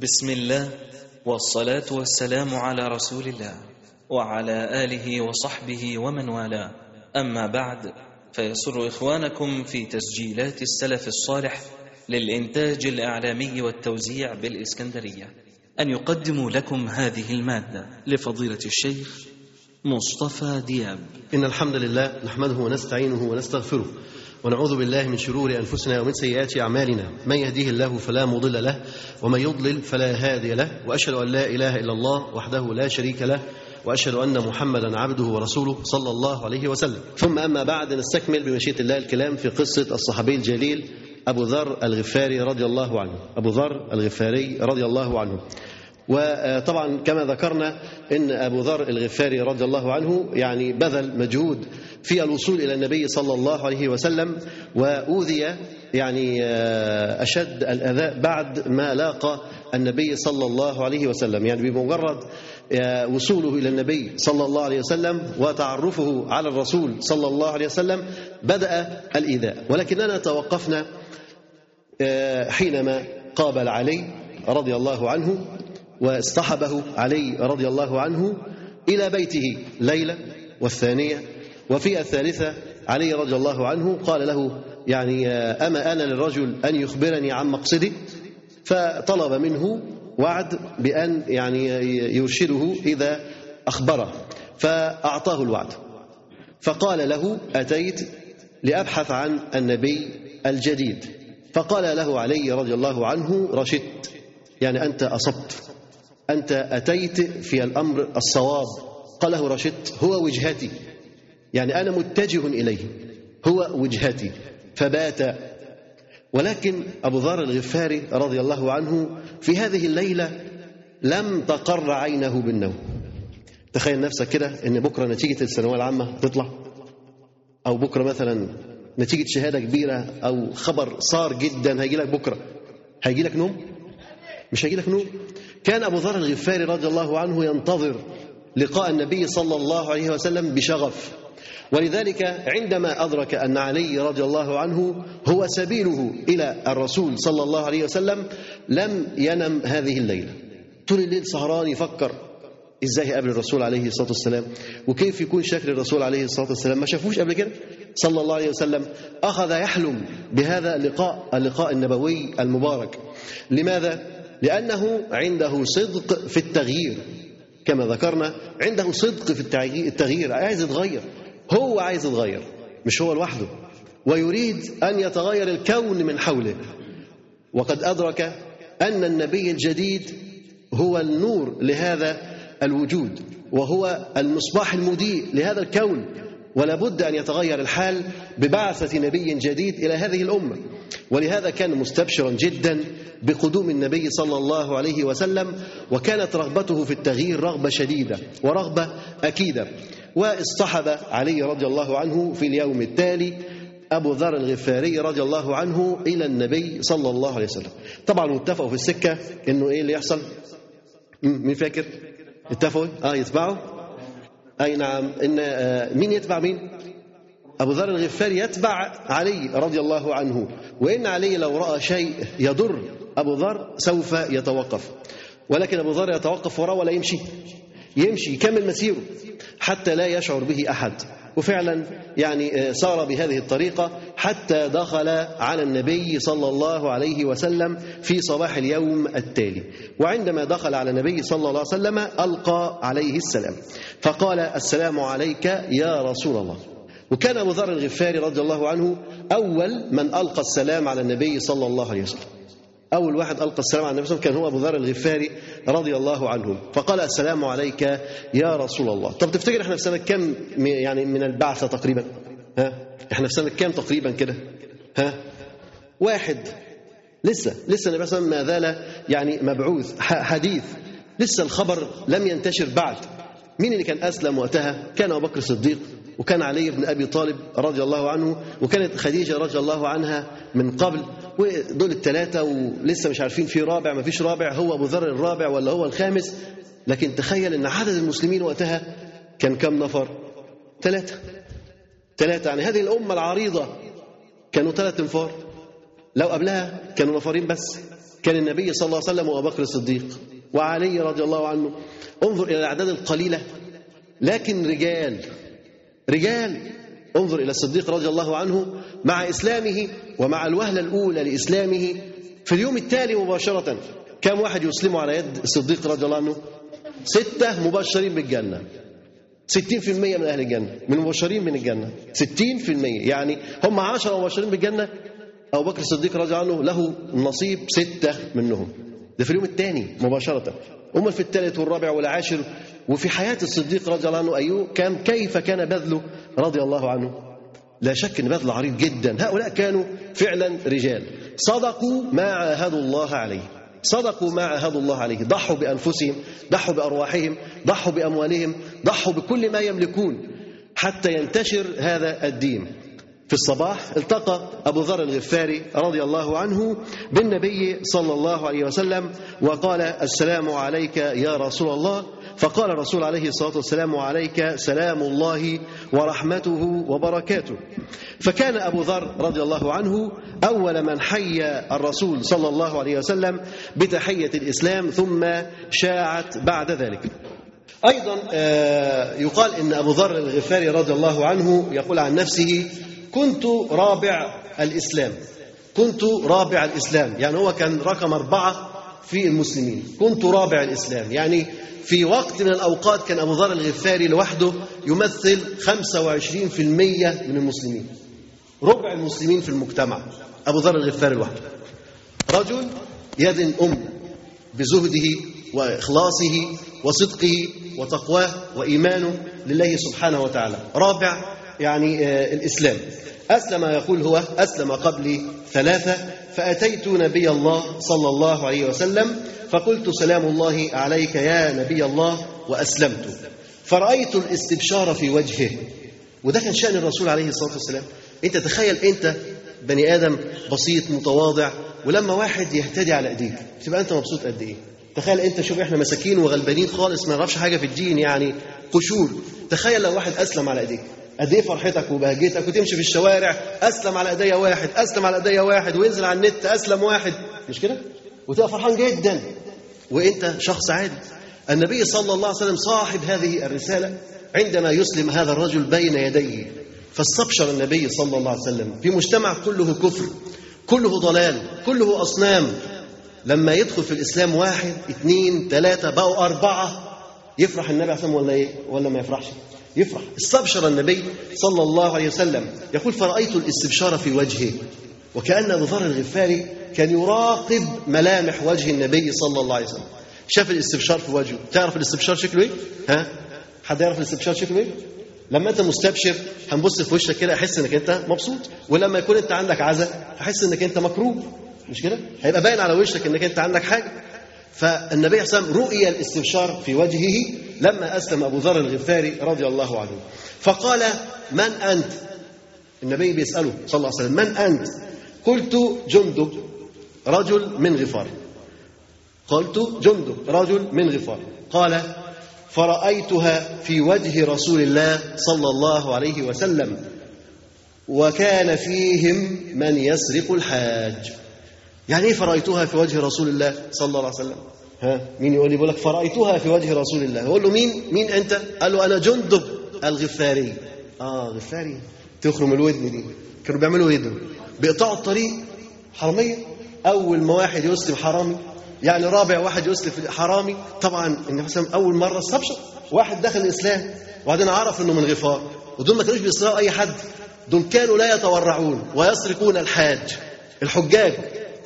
بسم الله والصلاة والسلام على رسول الله وعلى آله وصحبه ومن والاه. أما بعد فيسر إخوانكم في تسجيلات السلف الصالح للإنتاج الإعلامي والتوزيع بالإسكندرية. أن يقدموا لكم هذه المادة لفضيلة الشيخ مصطفى دياب. إن الحمد لله نحمده ونستعينه ونستغفره. ونعوذ بالله من شرور أنفسنا ومن سيئات أعمالنا. من يهديه الله فلا مضل له ومن يضلل فلا هادي له وأشهد أن لا إله إلا الله وحده لا شريك له وأشهد أن محمدا عبده ورسوله صلى الله عليه وسلم. ثم أما بعد نستكمل بمشيئة الله الكلام في قصة الصحابي الجليل أبو ذر الغفاري رضي الله عنه. أبو ذر الغفاري رضي الله عنه. وطبعا كما ذكرنا إن أبو ذر الغفاري رضي الله عنه يعني بذل مجهود في الوصول إلى النبي صلى الله عليه وسلم وأوذي يعني أشد الأذى بعد ما لاقى النبي صلى الله عليه وسلم. يعني بمجرد وصوله إلى النبي صلى الله عليه وسلم وتعرفه على الرسول صلى الله عليه وسلم بدأ الإيذاء. ولكننا توقفنا حينما قابل علي رضي الله عنه واصطحبه علي رضي الله عنه إلى بيته ليلة والثانية وفي الثالثة علي رضي الله عنه قال له يعني أما أنا للرجل أن يخبرني عن مقصدي؟ فطلب منه وعد بأن يعني يرشده إذا أخبره فأعطاه الوعد. فقال له أتيت لأبحث عن النبي الجديد. فقال له علي رضي الله عنه رشدت يعني أنت أصبت أنت أتيت في الأمر الصواب. قاله رشدت هو وجهتي. يعني أنا متجه إليه هو وجهتي فبات. ولكن أبو ذر الغفاري رضي الله عنه في هذه الليلة لم تقر عينه بالنوم. تخيل نفسك كده إن بكرة نتيجة الثانوية العامة تطلع أو بكرة مثلا نتيجة شهادة كبيرة أو خبر صار جدا هيجي لك بكرة. هيجي لك نوم؟ مش هيجي لك نوم؟ كان أبو ذر الغفاري رضي الله عنه ينتظر لقاء النبي صلى الله عليه وسلم بشغف. ولذلك عندما أدرك أن علي رضي الله عنه هو سبيله إلى الرسول صلى الله عليه وسلم لم ينم هذه الليلة. طول الليل سهران يفكر إزاي يقابل الرسول عليه الصلاة والسلام؟ وكيف يكون شكل الرسول عليه الصلاة والسلام؟ ما شافوش قبل كده؟ صلى الله عليه وسلم أخذ يحلم بهذا اللقاء اللقاء النبوي المبارك. لماذا؟ لأنه عنده صدق في التغيير كما ذكرنا عنده صدق في التغيير عايز يتغير. هو عايز يتغير مش هو لوحده. ويريد أن يتغير الكون من حوله. وقد أدرك أن النبي الجديد هو النور لهذا الوجود وهو المصباح المضيء لهذا الكون. ولا بد أن يتغير الحال ببعثة نبي جديد إلى هذه الأمة. ولهذا كان مستبشرا جدا بقدوم النبي صلى الله عليه وسلم وكانت رغبته في التغيير رغبة شديدة ورغبة أكيدة. واصطحب علي رضي الله عنه في اليوم التالي أبو ذر الغفاري رضي الله عنه إلى النبي صلى الله عليه وسلم. طبعا اتفقوا في السكة إنه إيه اللي يحصل؟ مين فاكر؟ اتفقوا؟ آه يتبعوا؟ أي نعم. إن مين يتبع مين؟ أبو ذر الغفاري يتبع علي رضي الله عنه. وإن علي لو رأى شيء يضر أبو ذر سوف يتوقف. ولكن أبو ذر يتوقف وراه ولا يمشي. يمشي يكمل مسيره حتى لا يشعر به أحد. وفعلا يعني سار بهذه الطريقة حتى دخل على النبي صلى الله عليه وسلم في صباح اليوم التالي. وعندما دخل على النبي صلى الله عليه وسلم ألقى عليه السلام. فقال السلام عليك يا رسول الله. وكان أبو ذر الغفاري رضي الله عنه أول من ألقى السلام على النبي صلى الله عليه وسلم. أول واحد ألقى السلام على النبي صلى الله عليه وسلم كان هو أبو ذر الغفاري رضي الله عنه فقال السلام عليك يا رسول الله. طب تفتكر إحنا في سنة كم يعني من البعثة تقريبا؟ ها؟ إحنا في سنة كم تقريبا كده؟ ها؟ واحد. لسه لسه النبي صلى الله عليه وسلم ما زال يعني مبعوث حديث. لسه الخبر لم ينتشر بعد. مين اللي كان أسلم وقتها؟ كان أبو بكر الصديق وكان علي بن أبي طالب رضي الله عنه وكانت خديجة رضي الله عنها من قبل. ودول الثلاثة ولسه مش عارفين في رابع ما فيش رابع هو أبو ذر الرابع ولا هو الخامس. لكن تخيل أن عدد المسلمين وقتها كان كم نفر؟ ثلاثة ثلاثة يعني هذه الأمة العريضة كانوا ثلاث انفار لو قبلها كانوا نفرين بس. كان النبي صلى الله عليه وسلم وأبو بكر الصديق وعلي رضي الله عنه. انظر إلى الأعداد القليلة. لكن رجال رجال انظر إلى الصديق رضي الله عنه مع إسلامه ومع الوهلة الأولى لإسلامه في اليوم التالي مباشرة. كم واحد يسلم على يد الصديق رضي الله عنه؟ ستة مبشرين بالجنة. 60% من أهل الجنة. من مبشرين من الجنة. 60% يعني هم 10 مبشرين بالجنة. أبو بكر الصديق رضي الله عنه له نصيب ستة منهم. ده في اليوم الثاني مباشرة. أمال في الثالث والرابع والعاشر. وفي حياة الصديق رضي الله عنه أيوه كان كيف كان بذله رضي الله عنه؟ لا شك إن بذل عريض جدا. هؤلاء كانوا فعلا رجال. صدقوا ما عاهدوا الله عليه. صدقوا ما عاهدوا الله عليه. ضحوا بأنفسهم ضحوا بأرواحهم ضحوا بأموالهم ضحوا بكل ما يملكون حتى ينتشر هذا الدين. في الصباح التقى أبو ذر الغفاري رضي الله عنه بالنبي صلى الله عليه وسلم وقال السلام عليك يا رسول الله. فقال الرسول عليه الصلاة والسلام عليك سلام الله ورحمته وبركاته. فكان أبو ذر رضي الله عنه أول من حي الرسول صلى الله عليه وسلم بتحية الإسلام ثم شاعت بعد ذلك. أيضا يقال إن أبو ذر الغفاري رضي الله عنه يقول عن نفسه كنت رابع الإسلام. كنت رابع الإسلام. يعني هو كان رقم أربعة في المسلمين. كنت رابع الإسلام. يعني في وقت من الأوقات كان أبو ذر الغفاري لوحده يمثل 25% من المسلمين. ربع المسلمين في المجتمع. أبو ذر الغفاري لوحده. رجل يد أم بزهده وإخلاصه وصدقه وتقواه وإيمانه لله سبحانه وتعالى. رابع يعني الإسلام. أسلم يقول هو أسلم قبل ثلاثة فأتيت نبي الله صلى الله عليه وسلم فقلت سلام الله عليك يا نبي الله وأسلمت. فرأيت الاستبشار في وجهه. وده كان شأن الرسول عليه الصلاة والسلام. أنت تخيل أنت بني آدم بسيط متواضع ولما واحد يهتدي على إيديك تبقى أنت مبسوط قد إيه؟ تخيل إنت شوف إحنا مساكين وغلبانين خالص ما نعرفش حاجة في الدين يعني قشور. تخيل لو واحد أسلم على إيديك. قد إيه فرحتك وبهجتك وتمشي في الشوارع أسلم على إيديا واحد أسلم على إيديا واحد وينزل على النت أسلم واحد. مش كده؟ وتبقى فرحان جدا. وأنت شخص عادي. النبي صلى الله عليه وسلم صاحب هذه الرسالة عندما يسلم هذا الرجل بين يديه فاستبشر النبي صلى الله عليه وسلم. في مجتمع كله كفر كله ضلال كله أصنام. لما يدخل في الإسلام واحد اثنين ثلاثة بقوا أربعة يفرح النبي عليه الصلاة ولا إيه؟ ولا ما يفرحش؟ يفرح. استبشر النبي صلى الله عليه وسلم. يقول فرأيت الاستبشار في وجهه وكأن أبو ذر الغفاري كان يراقب ملامح وجه النبي صلى الله عليه وسلم. شاف الاستبشار في وجهه. تعرف الاستبشار شكله إيه؟ ها؟ حد يعرف الاستبشار شكله إيه؟ لما أنت مستبشر هنبص في وشك كده أحس إنك أنت مبسوط. ولما يكون أنت عندك عزاء هحس إنك أنت مكروب مش كده؟ هيبقى باين على وشك إنك أنت عندك حاجة. فالنبي صلى الله عليه وسلم رؤي الاستبشار في وجهه لما أسلم أبو ذر الغفاري رضي الله عنه. فقال من أنت؟ النبي بيسأله صلى الله عليه وسلم من أنت؟ قلت جندب رجل من غفار. قلت جندب رجل من غفار. قال فرأيتها في وجه رسول الله صلى الله عليه وسلم وكان فيهم من يسرق الحاج. يعني إيه فرأيتها في وجه رسول الله صلى الله عليه وسلم؟ ها؟ مين يقول لي؟ لك فرأيتها في وجه رسول الله. يقول له مين؟ مين أنت؟ قال له أنا جندب الغفاري. آه غفاري. تخرم الودن دي. كانوا بيعملوا إيه بيقطعوا الطريق. حرامية؟ أول ما واحد يسلم حرامي يعني رابع واحد يسلم حرامي. طبعا النبي صلى أول مرة استبشر. واحد دخل الإسلام وبعدين عرف إنه من غفار. ودول ما كانوش بيسرقوا أي حد. دول كانوا لا يتورعون ويسرقون الحاج الحجاج.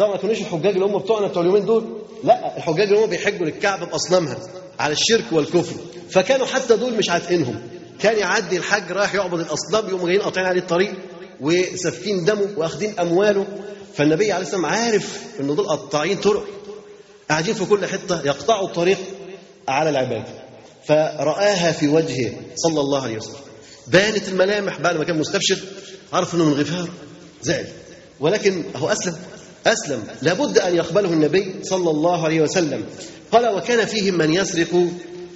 طبعا ما كانوش الحجاج اللي هم بتوعنا بتوع اليومين دول. لا الحجاج اللي هم بيحجوا للكعبه بأصنامها على الشرك والكفر. فكانوا حتى دول مش عاتقينهم. كان يعدي الحاج رايح يعبد الأصنام يقوموا جايين قاطعين عليه الطريق وسافكين دمه واخدين أمواله. فالنبي عليه الصلاه والسلام عارف إن دول قطاعين طرق قاعدين في كل حتة يقطعوا الطريق على العباد. فرآها في وجهه صلى الله عليه وسلم. بانت الملامح بعد ما كان مستبشر عرف إنه من غفار زعل. ولكن هو أسلم. أسلم. لابد أن يقبله النبي صلى الله عليه وسلم. قال وكان فيهم من يسرق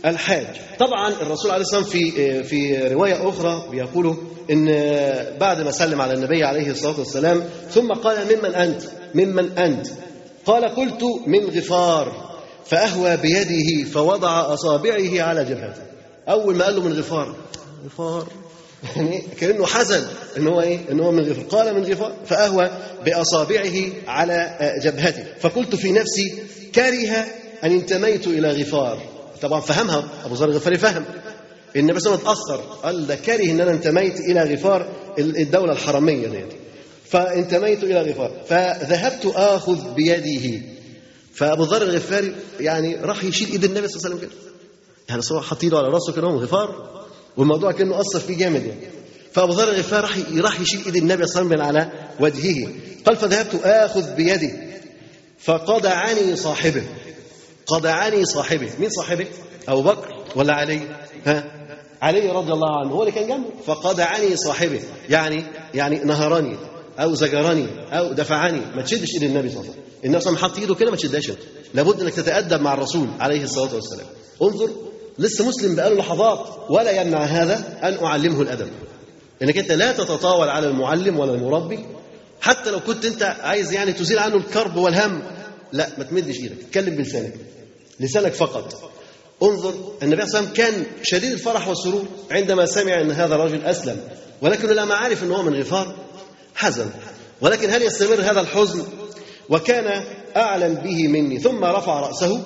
الحاج. طبعا الرسول عليه الصلاة والسلام في في رواية أخرى بيقول إن بعد ما سلم على النبي عليه الصلاة والسلام ثم قال ممن أنت؟ ممن أنت؟ قال قلت من غفار. فأهوى بيده فوضع أصابعه على جبهته. أول ما قال له من غفار. غفار. يعني كأنه حزن إن هو إيه؟ إن هو من غفار قال من غفار فأهوى بأصابعه على جبهته. فقلت في نفسي كره أن انتميت إلى غفار. طبعا فهمها. أبو ذر الغفاري فهم. الله عليه وسلم أتأثر. قال ده كاره إن أنا انتميت إلى غفار الدولة الحرمية ديت. فانتميت إلى غفار. فذهبت آخذ بيده. فأبو ذر الغفاري يعني راح يشيل إيد النبي صلى الله عليه وسلم كده. يعني ايده على رأسه كده غفار. والموضوع كأنه اثر فيه جامد يعني. فأبو ذر الغفار راح راح يشيل إيد النبي صلى الله عليه وسلم على وجهه. قال فذهبت آخذ بيده فقدعني صاحبه. قدعني صاحبه. مين صاحبه؟ أبو بكر ولا علي؟ ها؟ علي رضي الله عنه. هو اللي كان جنبه. فقدعني صاحبه. يعني يعني نهرني أو زجرني أو دفعني. ما تشدش إيد النبي صلى الله عليه وسلم. النبي صلى الله عليه وسلم حط إيده كده ما تشدهاش. لابد إنك تتأدب مع الرسول عليه الصلاة والسلام. انظر لسه مسلم بقاله لحظات ولا يمنع هذا أن أعلمه الأدب. انك أنت لا تتطاول على المعلم ولا المربي. حتى لو كنت أنت عايز يعني تزيل عنه الكرب والهم لا ما تمدش إيدك. اتكلم بلسانك لسانك. فقط. انظر النبي عليه وسلم كان شديد الفرح والسرور عندما سمع أن هذا الرجل أسلم. ولكنه لما عرف ان هو من غفار. حزن. ولكن هل يستمر هذا الحزن؟ وكان أعلم به مني. ثم رفع رأسه.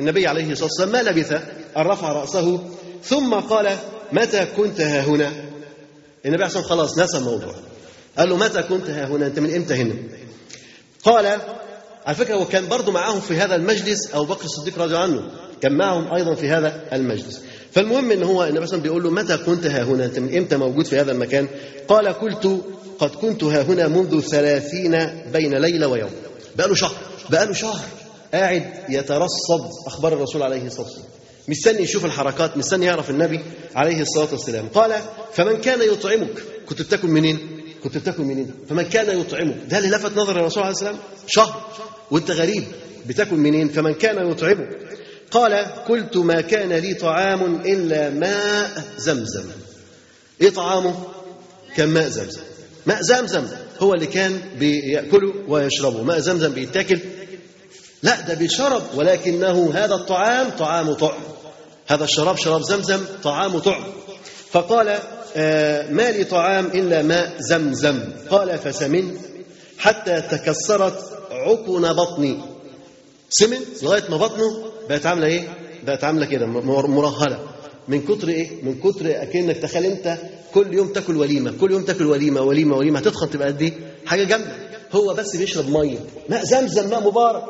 النبي عليه الصلاة والسلام ما لبث أن رفع رأسه ثم قال متى كنت ها هنا؟ النبي عليه والسلام خلاص نسى الموضوع. قال له متى كنت ها هنا؟ أنت من إمتى هنا؟ قال على فكرة هو كان برضه معاهم في هذا المجلس أبو بكر الصديق رضي الله عنه كان معهم أيضا في هذا المجلس. فالمهم إن هو النبي صلى بيقول له متى كنت ها هنا؟ أنت من إمتى موجود في هذا المكان؟ قال قلت قد كنت ها هنا منذ ثلاثين بين ليلة ويوم. بقى له شهر بقى له شهر. قاعد يترصد أخبار الرسول عليه الصلاة والسلام. مستني يشوف الحركات مستني يعرف النبي عليه الصلاة والسلام. قال فمن كان يطعمك؟ كنت بتاكل منين؟ كنت بتاكل منين؟ فمن كان يطعمك؟ ده اللي لفت نظر الرسول عليه الصلاة والسلام. شهر. وانت غريب. بتاكل منين؟ فمن كان يطعمك. قال قلت ما كان لي طعام إلا ماء زمزم. إيه طعامه؟ كان ماء زمزم. ماء زمزم هو اللي كان بيأكله ويشربه. ماء زمزم بيتاكل لا ده بيشرب ولكنه هذا الطعام طعام طعم. هذا الشراب شراب زمزم طعام طعم. فقال آه ما لي طعام إلا ماء زمزم. قال فسمنت حتى تكسرت عقن بطني. سمن؟ لغاية ما بطنه بقت عاملة إيه؟ بقت عاملة كده مرهلة. من كتر إيه؟ من كتر أكنك تخيل أنت كل يوم تاكل وليمة كل يوم تاكل وليمة وليمة وليمة. هتتخن تبقى قد إيه؟ حاجة جامدة. هو بس بيشرب مية. ماء زمزم ماء مبارك.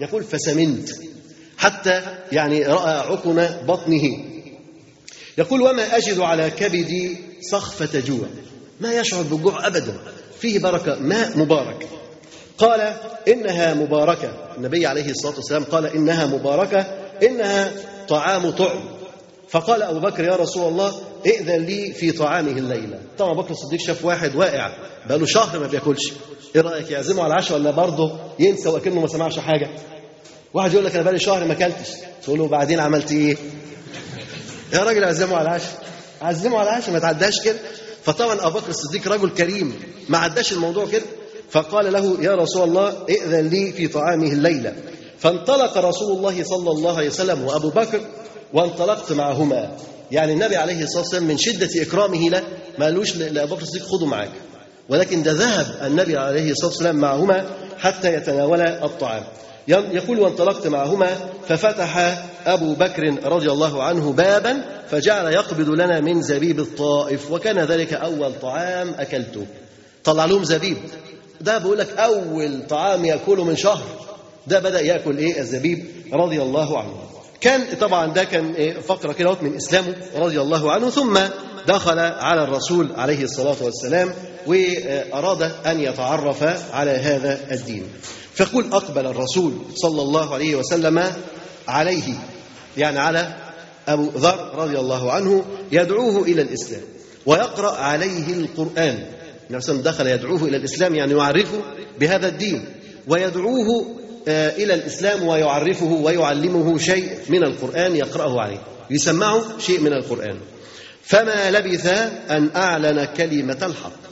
يقول فسمنت. حتى يعني رأى عقن بطنه. يقول وما أجد على كبدي صخفة جوع. ما يشعر بالجوع أبدا. فيه بركة ماء مبارك. قال إنها مباركة. النبي عليه الصلاة والسلام قال إنها مباركة إنها طعام طعم. فقال أبو بكر يا رسول الله ائذن لي في طعامه الليلة. طبعا بكر الصديق شاف واحد واقع بقاله شهر ما بياكلش. إيه رأيك يعزمه على العشاء ولا برضه ينسى وكانه ما سمعش حاجة؟ واحد يقول لك أنا بقالي شهر ما أكلتش. تقول له بعدين عملت إيه؟ يا راجل عزمه على العشاء. عزمه على العشاء ما تعداش كده. فطبعا أبو بكر الصديق رجل كريم ما عداش الموضوع كده. فقال له يا رسول الله ائذن لي في طعامه الليلة. فانطلق رسول الله صلى الله عليه وسلم وأبو بكر وانطلقت معهما. يعني النبي عليه الصلاة والسلام من شدة إكرامه له ما قالوش لأبو بكر الصديق خذوا معاك. ولكن ده ذهب النبي عليه الصلاة والسلام معهما حتى يتناولا الطعام. يقول وانطلقت معهما ففتح أبو بكر رضي الله عنه بابا فجعل يقبض لنا من زبيب الطائف وكان ذلك أول طعام أكلته. طلع لهم زبيب. ده بيقول لك أول طعام يأكله من شهر. ده بدأ يأكل إيه؟ الزبيب رضي الله عنه. كان طبعا ده كان إيه فقرة كده من إسلامه رضي الله عنه ثم دخل على الرسول عليه الصلاة والسلام وأراد أن يتعرف على هذا الدين. فيقول أقبل الرسول صلى الله عليه وسلم عليه يعني على أبو ذر رضي الله عنه يدعوه إلى الإسلام ويقرأ عليه القرآن. النبي دخل يدعوه إلى الإسلام يعني يعرفه بهذا الدين ويدعوه إلى الإسلام ويعرفه ويعلمه شيء من القرآن يقرأه عليه. يسمعه شيء من القرآن. فما لبث أن أعلن كلمة الحق.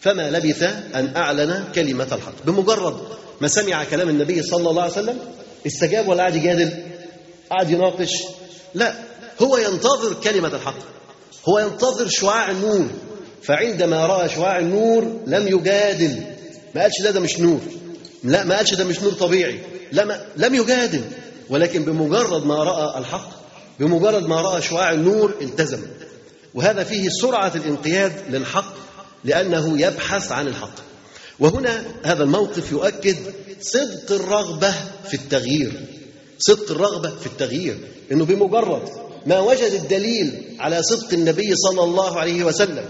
فما لبث أن أعلن كلمة الحق. بمجرد ما سمع كلام النبي صلى الله عليه وسلم استجاب ولا قعد يجادل قعد يناقش. لا هو ينتظر كلمة الحق. هو ينتظر شعاع النور. فعندما رأى شعاع النور لم يجادل. ما قالش لا ده مش نور. لا ما قالش ده مش نور طبيعي. لا ما لم يجادل. ولكن بمجرد ما رأى الحق بمجرد ما رأى شعاع النور التزم. وهذا فيه سرعة الانقياد للحق لأنه يبحث عن الحق. وهنا هذا الموقف يؤكد صدق الرغبة في التغيير. صدق الرغبة في التغيير. إنه بمجرد ما وجد الدليل على صدق النبي صلى الله عليه وسلم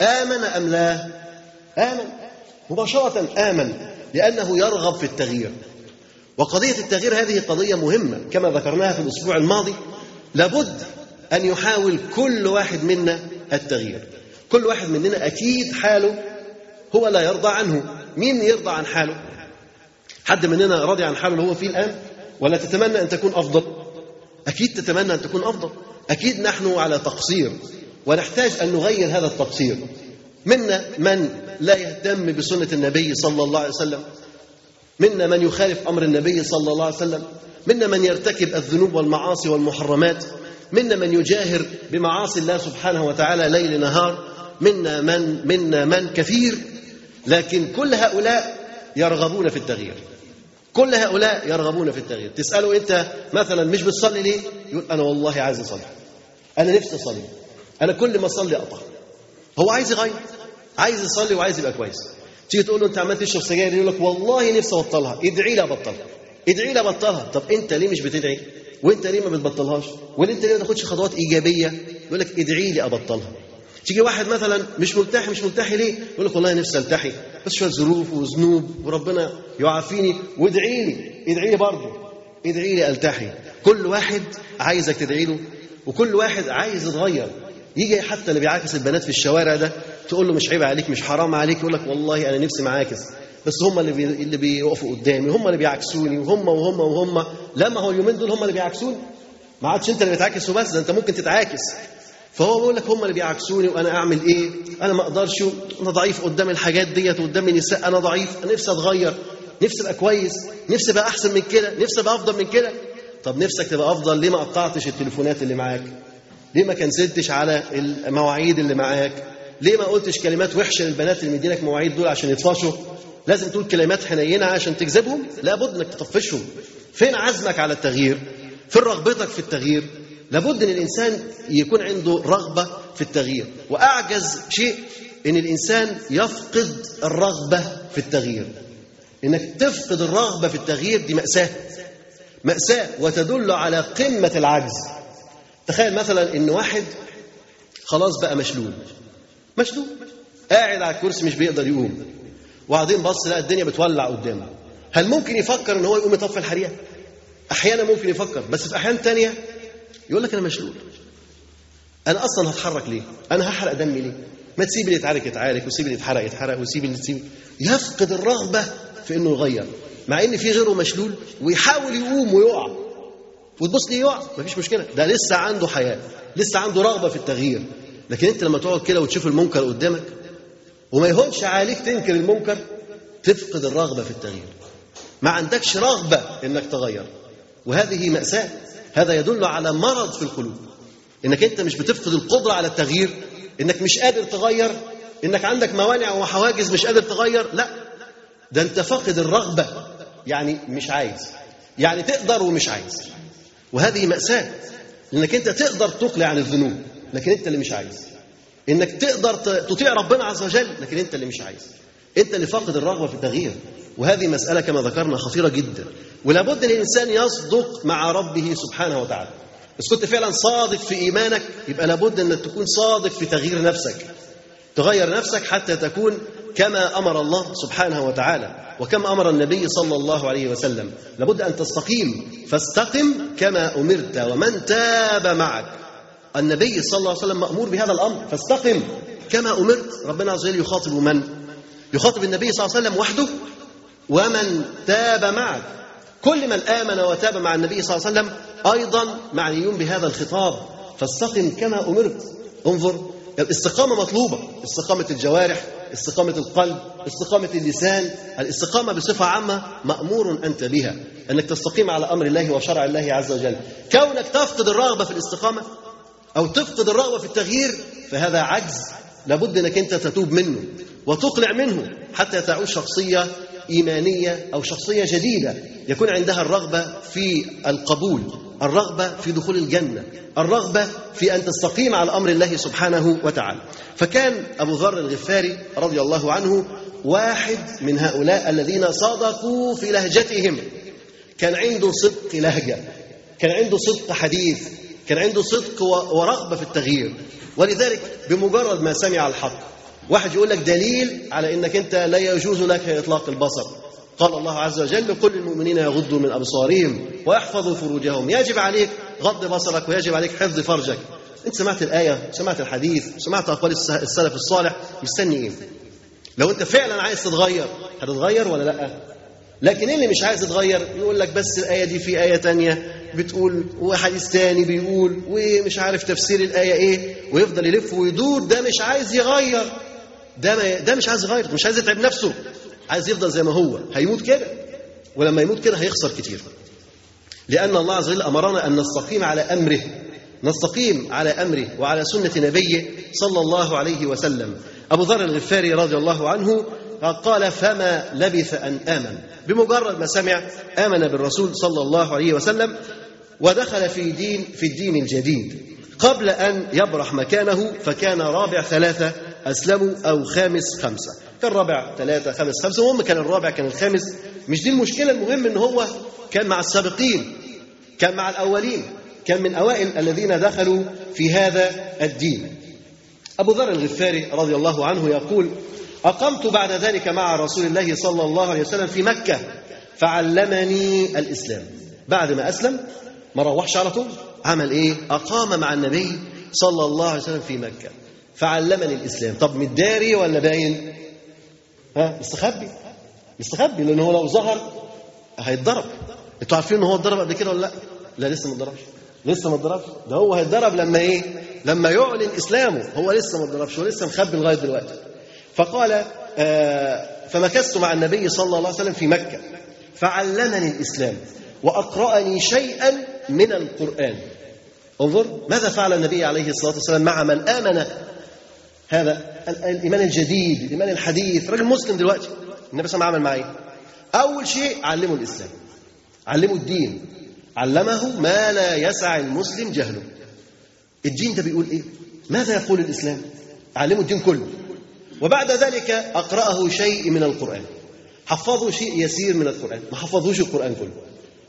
آمن أم لا؟ آمن. مباشرة آمن. لأنه يرغب في التغيير. وقضية التغيير هذه قضية مهمة كما ذكرناها في الأسبوع الماضي. لابد أن يحاول كل واحد منا التغيير. كل واحد مننا أكيد حاله هو لا يرضى عنه. مين يرضى عن حاله؟ حد مننا راضي عن حاله اللي هو فيه الآن؟ ولا تتمنى أن تكون أفضل؟ أكيد تتمنى أن تكون أفضل. أكيد نحن على تقصير ونحتاج أن نغير هذا التقصير. منا من لا يهتم بسنة النبي صلى الله عليه وسلم؟ منا من يخالف أمر النبي صلى الله عليه وسلم؟ منا من يرتكب الذنوب والمعاصي والمحرمات؟ منا من يجاهر بمعاصي الله سبحانه وتعالى ليل نهار؟ منا من منا من كثير لكن كل هؤلاء يرغبون في التغيير. كل هؤلاء يرغبون في التغيير. تسأله أنت مثلا مش بتصلي ليه؟ يقول أنا والله عايز أصلي. أنا نفسي أصلي. أنا كل ما أصلي أقطع هو عايز يغير عايز يصلي وعايز يبقى كويس. تيجي تقول له أنت عمال تشرب سجاير يقول لك والله نفسي أبطلها. ادعي لي أبطلها. ادعي لي أبطلها. طب أنت ليه مش بتدعي؟ وأنت ليه ما بتبطلهاش؟ وأنت ليه ما تاخدش خطوات إيجابية؟ يقول لك ادعي لي أبطلها. تيجي واحد مثلا مش ملتحي مش ملتحي ليه؟ يقول لك والله نفسي ألتحي. بس شوية ظروف وذنوب وربنا يعافيني. وادعي لي ادعي لي برضه. ادعي لي ألتحي. كل واحد عايزك تدعي له وكل واحد عايز يتغير. يجي حتى اللي بيعاكس البنات في الشوارع ده تقول له مش عيب عليك مش حرام عليك يقول لك والله أنا نفسي معاكس. بس هم اللي بي... اللي بيقفوا قدامي هم اللي بيعكسوني وهم وهم وهم. لا ما هو اليومين دول هم اللي بيعكسوني ما عادش أنت اللي بتعاكس وبس ده أنت ممكن تتعاكس. فهو بيقول لك هم اللي بيعكسوني وأنا أعمل إيه؟ أنا ما أقدرش أنا ضعيف قدام الحاجات ديت وقدام النساء أنا ضعيف أنا نفسي أتغير نفسي أبقى كويس نفسي أبقى أحسن من كده نفسي أبقى أفضل من كده. طب نفسك تبقى أفضل؟ ليه ما قطعتش التليفونات اللي معاك؟ ليه ما كنسلتش على المواعيد اللي معاك؟ ليه ما قلتش كلمات وحشة للبنات اللي مدينك مواعيد دول عشان يطفشوا؟ لازم تقول كلمات حنينة عشان تجذبهم؟ لابد انك تطفشهم. فين عزمك على التغيير؟ فين رغبتك في التغيير؟ لابد إن الإنسان يكون عنده رغبة في التغيير وأعجز شيء إن الإنسان يفقد الرغبة في التغيير إنك تفقد الرغبة في التغيير دي مأساة مأساة وتدل على قمة العجز تخيل مثلا إن واحد خلاص بقى مشلول. مشلول. قاعد على الكرسي مش بيقدر يقوم. وبعدين بص لقى الدنيا بتولع قدامه. هل ممكن يفكر إن هو يقوم يطفي الحريقه أحيانا ممكن يفكر بس في أحيان تانية يقول لك أنا مشلول. أنا أصلا هتحرك ليه؟ أنا هحرق دمي ليه؟ ما تسيب اللي يتعارك يتعارك وسيب اللي يتحرق يتحرق وسيب اللي تسيب. يفقد الرغبة في إنه يغير مع إن في غيره مشلول ويحاول يقوم ويقع. وتبص ليه يقع؟ مفيش مشكلة. ده لسه عنده حياة لسه عنده رغبة في التغيير. لكن انت لما تقعد كده وتشوف المنكر قدامك وما يهونش عليك تنكر المنكر تفقد الرغبة في التغيير. ما عندكش رغبة إنك تغير. وهذه مأساة. هذا يدل على مرض في القلوب. إنك أنت مش بتفقد القدرة على التغيير. إنك مش قادر تغير. إنك عندك موانع وحواجز مش قادر تغير. لا. ده أنت فاقد الرغبة. يعني مش عايز. يعني تقدر ومش عايز. وهذه مأساة انك أنت تقدر تقلع عن الذنوب لكن أنت اللي مش عايز. إنك تقدر تطيع ربنا عز وجل لكن أنت اللي مش عايز. أنت اللي فاقد الرغبة في التغيير. وهذه مسألة كما ذكرنا خطيرة جدا. ولا بد إن الإنسان يصدق مع ربه سبحانه وتعالى. بس كنت فعلا صادق في إيمانك يبقى لابد إنك تكون صادق في تغيير نفسك. تغير نفسك حتى تكون كما أمر الله سبحانه وتعالى وكما أمر النبي صلى الله عليه وسلم. لابد أن تستقيم فاستقم كما أمرت ومن تاب معك. النبي صلى الله عليه وسلم مأمور بهذا الأمر فاستقم كما أمرت. ربنا عز وجل يخاطب من؟ يخاطب النبي صلى الله عليه وسلم وحده. ومن تاب معك. كل من آمن وتاب مع النبي صلى الله عليه وسلم أيضا معنيون بهذا الخطاب. فاستقم كما أمرت. انظر الاستقامة مطلوبة. استقامة الجوارح استقامة القلب استقامة اللسان الاستقامة بصفة عامة مأمور أنت بها أنك تستقيم على أمر الله وشرع الله عز وجل. كونك تفقد الرغبة في الاستقامة أو تفقد الرغبة في التغيير فهذا عجز. لابد أنك أنت تتوب منه وتقلع منه حتى تعود شخصية إيمانية أو شخصية جديدة. يكون عندها الرغبة في القبول الرغبة في دخول الجنة الرغبة في أن تستقيم على أمر الله سبحانه وتعالى. فكان أبو ذر الغفاري رضي الله عنه واحد من هؤلاء الذين صدقوا في لهجتهم. كان عنده صدق لهجة كان عنده صدق حديث كان عنده صدق ورغبة في التغيير. ولذلك بمجرد ما سمع الحق واحد يقول لك دليل على إنك أنت لا يجوز لك إطلاق البصر. قال الله عز وجل لكل المؤمنين يغضوا من أبصارهم ويحفظوا فروجهم. يجب عليك غض بصرك ويجب عليك حفظ فرجك. أنت سمعت الآية سمعت الحديث سمعت أقوال السلف الصالح مستني إيه؟ لو أنت فعلا عايز تتغير هتتغير ولا لأ؟ لكن اللي مش عايز يتغير؟ يقول لك بس الآية دي في آية تانية بتقول وحديث تاني بيقول ومش عارف تفسير الآية إيه؟ ويفضل يلف ويدور ده مش عايز يغير. ده ده مش عايز يغير مش عايز يتعب نفسه. عايز يفضل زي ما هو. هيموت كده. ولما يموت كده هيخسر كتير. لأن الله عز وجل أمرنا أن نستقيم على أمره. نستقيم على أمره وعلى سنة نبيه صلى الله عليه وسلم. أبو ذر الغفاري رضي الله عنه قال فما لبث أن آمن. بمجرد ما سمع آمن بالرسول صلى الله عليه وسلم ودخل في دين في الدين الجديد. قبل أن يبرح مكانه فكان رابع ثلاثة أسلموا أو خامس خمسة. كان رابع ثلاثة خامس خمسة. المهم كان الرابع كان الخامس. مش دي المشكلة المهم إن هو كان مع السابقين كان مع الأولين كان من أوائل الذين دخلوا في هذا الدين. أبو ذر الغفاري رضي الله عنه يقول أقمت بعد ذلك مع رسول الله صلى الله عليه وسلم في مكة فعلمني الإسلام. بعد ما أسلم ما روحش على طول. عمل إيه؟ أقام مع النبي صلى الله عليه وسلم في مكة. فعلمني الإسلام. طب متداري ولا باين؟ ها؟ مستخبي. مستخبي لأن هو لو ظهر هيتضرب. أنتوا عارفين إن هو اتضرب قبل كده ولا لأ؟ لا لسه ما اتضربش. لسه ما اتضربش. ده هو هيتضرب لما إيه؟ لما يعلن إسلامه. هو لسه ما اتضربش هو لسه مخبي لغاية دلوقتي. فقال آه فمكثت مع النبي صلى الله عليه وسلم في مكة. فعلمني الإسلام وأقرأني شيئا من القرآن. انظر ماذا فعل النبي عليه الصلاة والسلام مع من آمن هذا الإيمان الجديد الإيمان الحديث. راجل مسلم دلوقتي. النبي صلى الله عليه وسلم عمل معاه أول شيء علمه الإسلام. علمه الدين. علمه ما لا يسع المسلم جهله. الدين ده بيقول إيه؟ ماذا يقول الإسلام؟ علمه الدين كله. وبعد ذلك أقرأه شيء من القرآن. حفظوا شيء يسير من القرآن. ما حفظوش القرآن كله.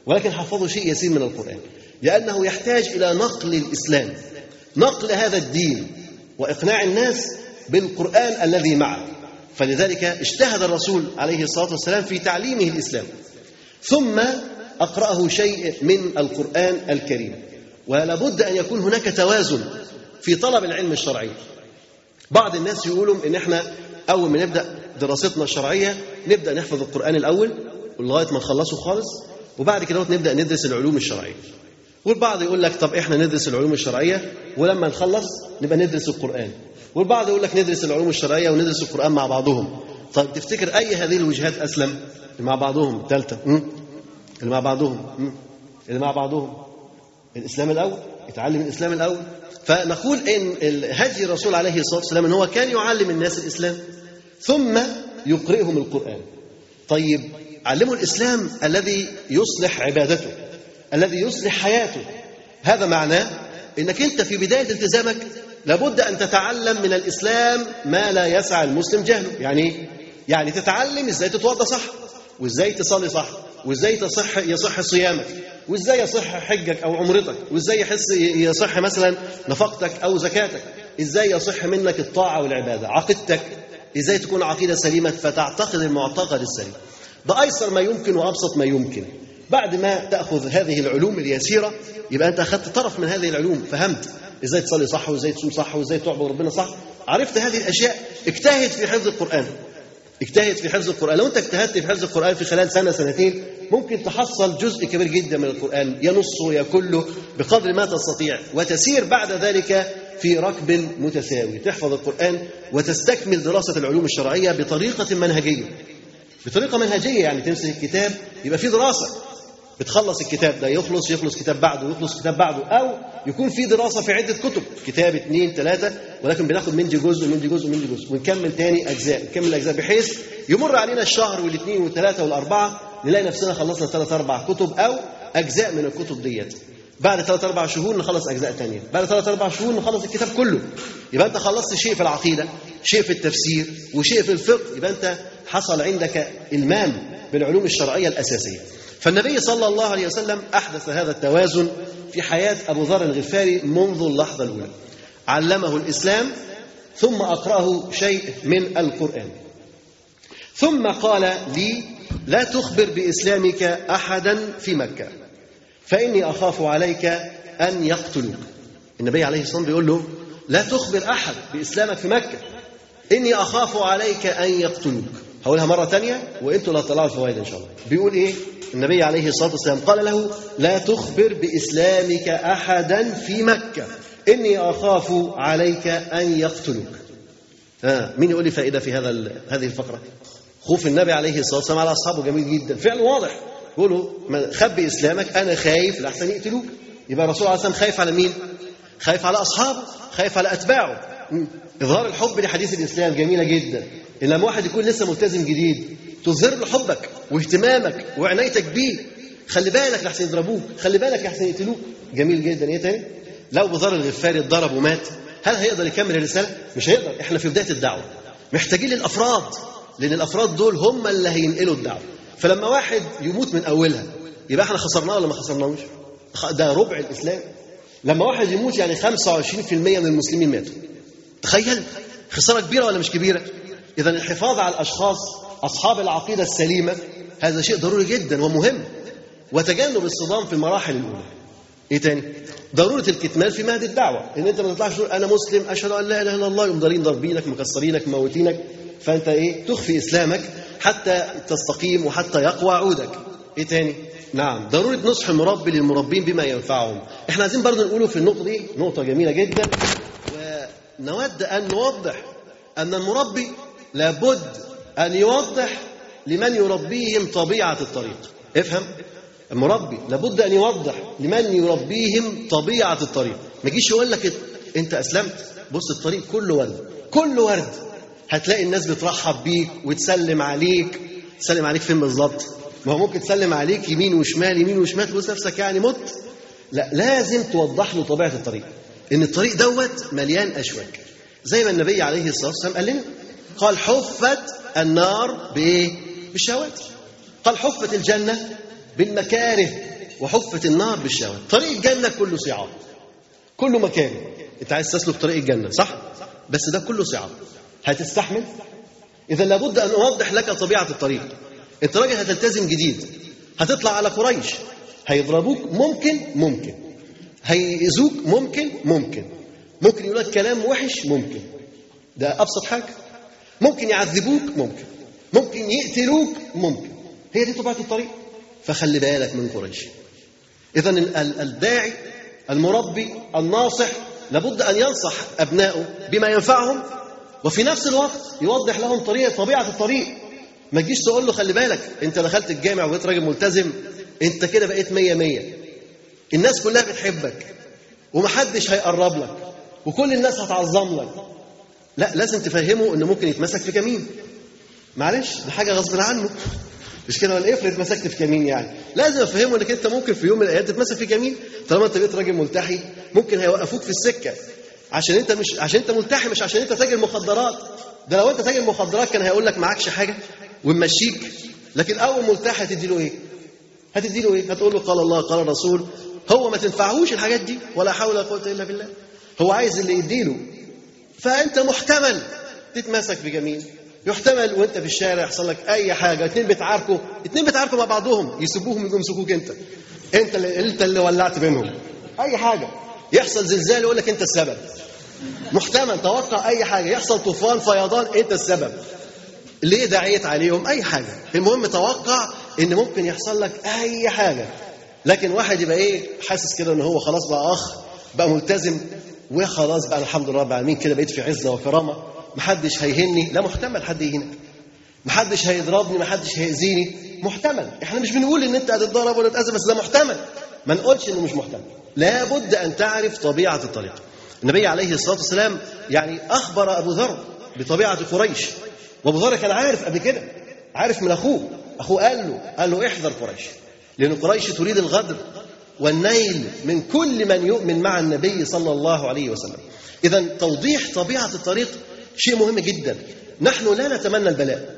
ولكن حفظوا شيء يسير من القرآن. لأنه يحتاج إلى نقل الإسلام. نقل هذا الدين. وإقناع الناس بالقرآن الذي معه. فلذلك اجتهد الرسول عليه الصلاة والسلام في تعليمه الإسلام. ثم أقرأه شيء من القرآن الكريم. ولا بد أن يكون هناك توازن في طلب العلم الشرعي. بعض الناس يقولوا إن إحنا أول ما نبدأ دراستنا الشرعية نبدأ نحفظ القرآن الأول لغاية ما نخلصه خالص وبعد كده نبدأ ندرس العلوم الشرعية. والبعض يقول لك طب إحنا ندرس العلوم الشرعية ولما نخلص نبقى ندرس القرآن. والبعض يقول لك ندرس العلوم الشرعية وندرس القرآن مع بعضهم. طب تفتكر أي هذه الوجهات أسلم؟ اللي مع بعضهم. ثالثه اللي مع بعضهم. اللي مع بعضهم. الإسلام الأول. يتعلم الإسلام الأول. فنقول إن هدي الرسول عليه الصلاة والسلام إن هو كان يعلم الناس الإسلام ثم يقرئهم القرآن. طيب علموا الإسلام الذي يصلح عبادته. الذي يصلح حياته. هذا معناه إنك أنت في بداية التزامك لابد أن تتعلم من الإسلام ما لا يسع المسلم جهله. يعني يعني تتعلم إزاي تتوضا صح وإزاي تصلي صح وإزاي تصح يصح صيامك وإزاي يصح حجك أو عمرتك وإزاي يحس يصح مثلا نفقتك أو زكاتك إزاي يصح منك الطاعة والعبادة عقيدتك إزاي تكون عقيدة سليمة فتعتقد المعتقد السليم. ده أيسر ما يمكن وأبسط ما يمكن. بعد ما تأخذ هذه العلوم اليسيرة يبقى أنت أخذت طرف من هذه العلوم فهمت إزاي تصلي صح وإزاي تصوم صح وإزاي تعبد ربنا صح. عرفت هذه الأشياء اجتهد في حفظ القرآن. اجتهد في حفظ القرآن. لو أنت اجتهدت في حفظ القرآن في خلال سنة سنتين ممكن تحصل جزء كبير جدا من القرآن ينصه يكله بقدر ما تستطيع وتسير بعد ذلك في ركب متساوي. تحفظ القرآن وتستكمل دراسة العلوم الشرعية بطريقة منهجية. بطريقة منهجية يعني تمسك الكتاب يبقى في دراسة. بتخلص الكتاب ده يخلص يخلص كتاب بعده يخلص كتاب بعده أو يكون في دراسة في عدة كتب كتاب اثنين ثلاثة ولكن بناخد من دي جزء ومن دي جزء ومن دي جزء ونكمل تاني أجزاء نكمل أجزاء بحيث يمر علينا الشهر والاثنين والثلاثه والأربعة نلاقي نفسنا خلصنا ثلاث أربع كتب أو أجزاء من الكتب ديت. بعد ثلاث أربع شهور نخلص أجزاء ثانية بعد ثلاث أربع شهور نخلص الكتاب كله. يبقى أنت خلصت شيء في العقيدة شيء في التفسير وشيء في الفقه يبقى أنت حصل عندك إلمام بالعلوم الشرعية الأساسية. فالنبي صلى الله عليه وسلم أحدث هذا التوازن في حياة أبو ذر الغفاري منذ اللحظة الأولى. علمه الإسلام ثم أقرأه شيء من القرآن. ثم قال لي لا تخبر بإسلامك احدا في مكة فإني أخاف عليك أن يقتلوك. النبي عليه الصلاة والسلام بيقول له لا تخبر أحد بإسلامك في مكة إني أخاف عليك أن يقتلوك. هقولها مرة ثانية وأنتوا اللي هتطلعوا الفوائد إن شاء الله. بيقول إيه؟ النبي عليه الصلاة والسلام قال له لا تخبر بإسلامك احدا في مكة إني أخاف عليك أن يقتلوك. آه مين يقول لي فائدة في هذا هذه الفقرة؟ خوف النبي عليه الصلاة والسلام على أصحابه جميل جدا. فعل واضح. يقولوا خبي إسلامك أنا خايف لاحسن يقتلوك. يبقى الرسول عليه الصلاة والسلام خايف على مين؟ خايف على أصحابه خايف على أتباعه. إظهار الحب لحديث الإسلام جميلة جدا. ان لما واحد يكون لسه ملتزم جديد. تظهر له حبك واهتمامك وعنايتك بيه. خلي بالك لحسن يضربوك خلي بالك لحسن يقتلوك جميل جدا. إيه تاني؟ لو بذر الغفاري اتضرب ومات هل هيقدر يكمل الرسالة؟ مش هيقدر. إحنا في بداية الدعوة. محتاجين للأفراد لأن الأفراد دول هم اللي هينقلوا الدعوة. فلما واحد يموت من أولها يبقى إحنا خسرناه ولا ما خسرناهوش؟ ده ربع الإسلام. لما واحد يموت يعني 25% من المسلمين ماتوا. تخيل خسارة كبيرة ولا مش كبيرة؟ إذا الحفاظ على الأشخاص أصحاب العقيدة السليمة هذا شيء ضروري جدا ومهم. وتجنب الصدام في المراحل الأولى. إيه تاني؟ ضرورة الكتمان في مهد الدعوة. إن أنت ما تطلعش تقول أنا مسلم أشهد أن لا إله إلا الله يقوم ضارين ضاربينك مكسرينك موتينك فأنت إيه؟ تخفي إسلامك حتى تستقيم وحتى يقوى عودك. إيه تاني؟ نعم. ضرورة نصح المربي للمربين بما ينفعهم. إحنا عايزين برضه نقوله في النقطة دي نقطة جميلة جدا. ونود أن نوضح أن المربي لابد أن يوضح لمن يربيهم طبيعة الطريق. افهم؟ المربي لابد أن يوضح لمن يربيهم طبيعة الطريق. ما يجيش يقول لك أنت أسلمت. بص الطريق كله ورد. كله ورد. هتلاقي الناس بترحب بيك وتسلم عليك. تسلم عليك فين بالظبط؟ ما هو ممكن تسلم عليك يمين وشمال يمين وشمال تبص نفسك يعني مت. لا لازم توضح له طبيعة الطريق. إن الطريق دوت مليان أشواك. زي ما النبي عليه الصلاة والسلام قال لنا قال حفت النار بايه بالشهوات. قال حفت الجنة بالمكاره وحفت النار بالشهوات. طريق الجنه كله صعاب. كله مكاره. انت عايز تسلك طريق الجنة صح؟ بس ده كله صعاب. هتستحمل؟ إذا لابد أن أوضح لك طبيعة الطريق. انت راجل هتلتزم جديد. هتطلع على قريش. هيضربوك ممكن ممكن. هيأذوك ممكن ممكن. ممكن يقول لك كلام وحش ممكن. ده أبسط حاجة. ممكن يعذبوك ممكن. ممكن يقتلوك ممكن. هي دي طبيعة الطريق. فخلي بالك من قريش. اذا الداعي المربي الناصح لابد أن ينصح أبنائه بما ينفعهم وفي نفس الوقت يوضح لهم طريقه طبيعة الطريق. ما تجيش تقول له خلي بالك أنت دخلت الجامع وبقيت راجل ملتزم أنت كده بقيت مية مية. الناس كلها بتحبك ومحدش هيقرب لك وكل الناس هتعظم لك. لا لازم تفهمه إنه ممكن يتمسك في كمين. معلش ده حاجة غصب عنه. مش كده ولا افرض اتمسكت في كمين يعني. لازم أفهمه إنك أنت ممكن في يوم من الأيام تتمسك في كمين. طالما أنت بقيت راجل ملتحي ممكن هيوقفوك في السكة. عشان أنت مش عشان أنت ملتحي مش عشان أنت تاجر مخدرات. ده لو أنت تاجر مخدرات كان هيقول لك معكش حاجة ومشيك لكن أول ملتحي هتدي له إيه؟ هتدي له إيه؟ هتقول له قال الله قال الرسول. هو ما تنفعهوش الحاجات دي ولا حول ولا قوة إلا بالله. هو عايز اللي يديله. فأنت محتمل تتمسك بجميل. يحتمل وأنت في الشارع يحصل لك أي حاجة. اتنين بيتعاركوا اتنين بيتعاركوا مع بعضهم. يسيبوهم يجوا يمسكوك أنت. أنت اللي أنت اللي ولعت بينهم أي حاجة. يحصل زلزال يقول لك أنت السبب. محتمل. توقع أي حاجة. يحصل طوفان فيضان أنت السبب. ليه دعيت عليهم؟ أي حاجة. المهم توقع إن ممكن يحصل لك أي حاجة. لكن واحد يبقى إيه حاسس كده إن هو خلاص بقى أخ بقى ملتزم. وخلاص بقى الحمد لله رب العالمين كده بقيت في عزة وكرامه محدش هيهني. لا محتمل حد يهينك. محدش هيضربني محدش هيأذيني. محتمل. إحنا مش بنقول إن أنت هتتضرب ولا تتأذى بس ده محتمل. ما نقولش إنه مش محتمل. لابد أن تعرف طبيعة الطريق. النبي عليه الصلاة والسلام يعني أخبر أبو ذر بطبيعة قريش. وأبو ذر كان عارف قبل كده. عارف من أخوه. أخوه قال له قال له احذر قريش. لأن قريش تريد الغدر. والنيل من كل من يؤمن مع النبي صلى الله عليه وسلم. إذا توضيح طبيعة الطريق شيء مهم جدا. نحن لا نتمنى البلاء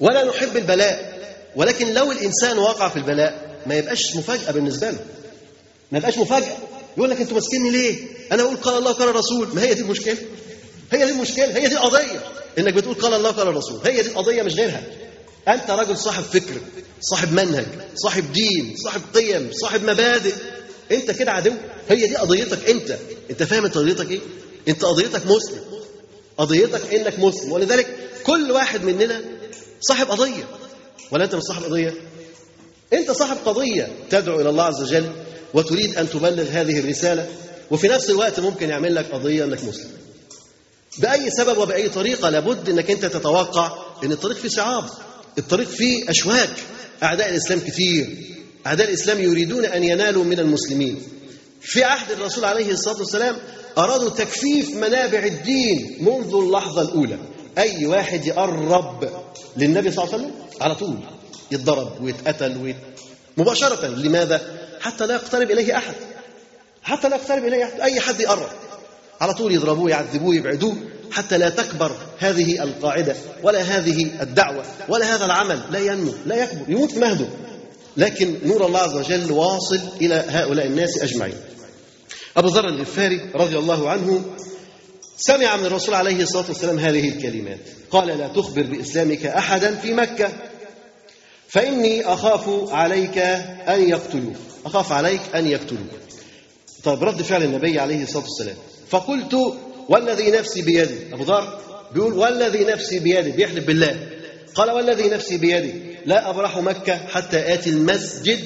ولا نحب البلاء ولكن لو الإنسان وقع في البلاء ما يبقاش مفاجأة بالنسبة له. ما يبقاش مفاجأة. يقول لك أنتوا ماسكيني ليه؟ أنا أقول قال الله قال الرسول. ما هي دي المشكلة؟ هي دي المشكلة؟ هي دي القضية. إنك بتقول قال الله قال الرسول. هي دي القضية مش غيرها. أنت راجل صاحب فكر صاحب منهج صاحب دين صاحب قيم صاحب مبادئ. أنت كده عدو؟ هي دي قضيتك أنت. أنت فاهم أنت قضيتك إيه؟ أنت قضيتك مسلم. قضيتك إنك مسلم. ولذلك كل واحد مننا صاحب قضية. ولا أنت مش صاحب قضية؟ أنت صاحب قضية تدعو إلى الله عز وجل وتريد أن تبلغ هذه الرسالة. وفي نفس الوقت ممكن يعمل لك قضية إنك مسلم. بأي سبب وبأي طريقة لابد إنك أنت تتوقع إن الطريق فيه صعاب. الطريق فيه أشواك. أعداء الإسلام كتير. أعداء الإسلام يريدون أن ينالوا من المسلمين. في عهد الرسول عليه الصلاة والسلام أرادوا تكفيف منابع الدين منذ اللحظة الأولى. أي واحد يقرب للنبي صلى الله عليه وسلم على طول. يتضرب ويتقتل ويت... مباشرة. لماذا؟ حتى لا يقترب إليه أحد. حتى لا يقترب إليه أحد. أي حد يقرب. على طول يضربوه يعذبوه يبعدوه. حتى لا تكبر هذه القاعدة ولا هذه الدعوة ولا هذا العمل. لا ينمو لا يكبر يموت في مهده. لكن نور الله عز وجل واصل إلى هؤلاء الناس أجمعين. أبو ذر الغفاري رضي الله عنه سمع من الرسول عليه الصلاة والسلام هذه الكلمات. قال لا تخبر بإسلامك أحدا في مكة. فإني أخاف عليك أن يقتلوك. أخاف عليك أن يقتلوك. طيب رد فعل النبي عليه الصلاة والسلام. فقلت والذي نفسي بيدي. أبو ذر بيقول والذي نفسي بيدي. بيحلف بالله. قال والذي نفسي بيدي. لا أبرح مكة حتى آتي المسجد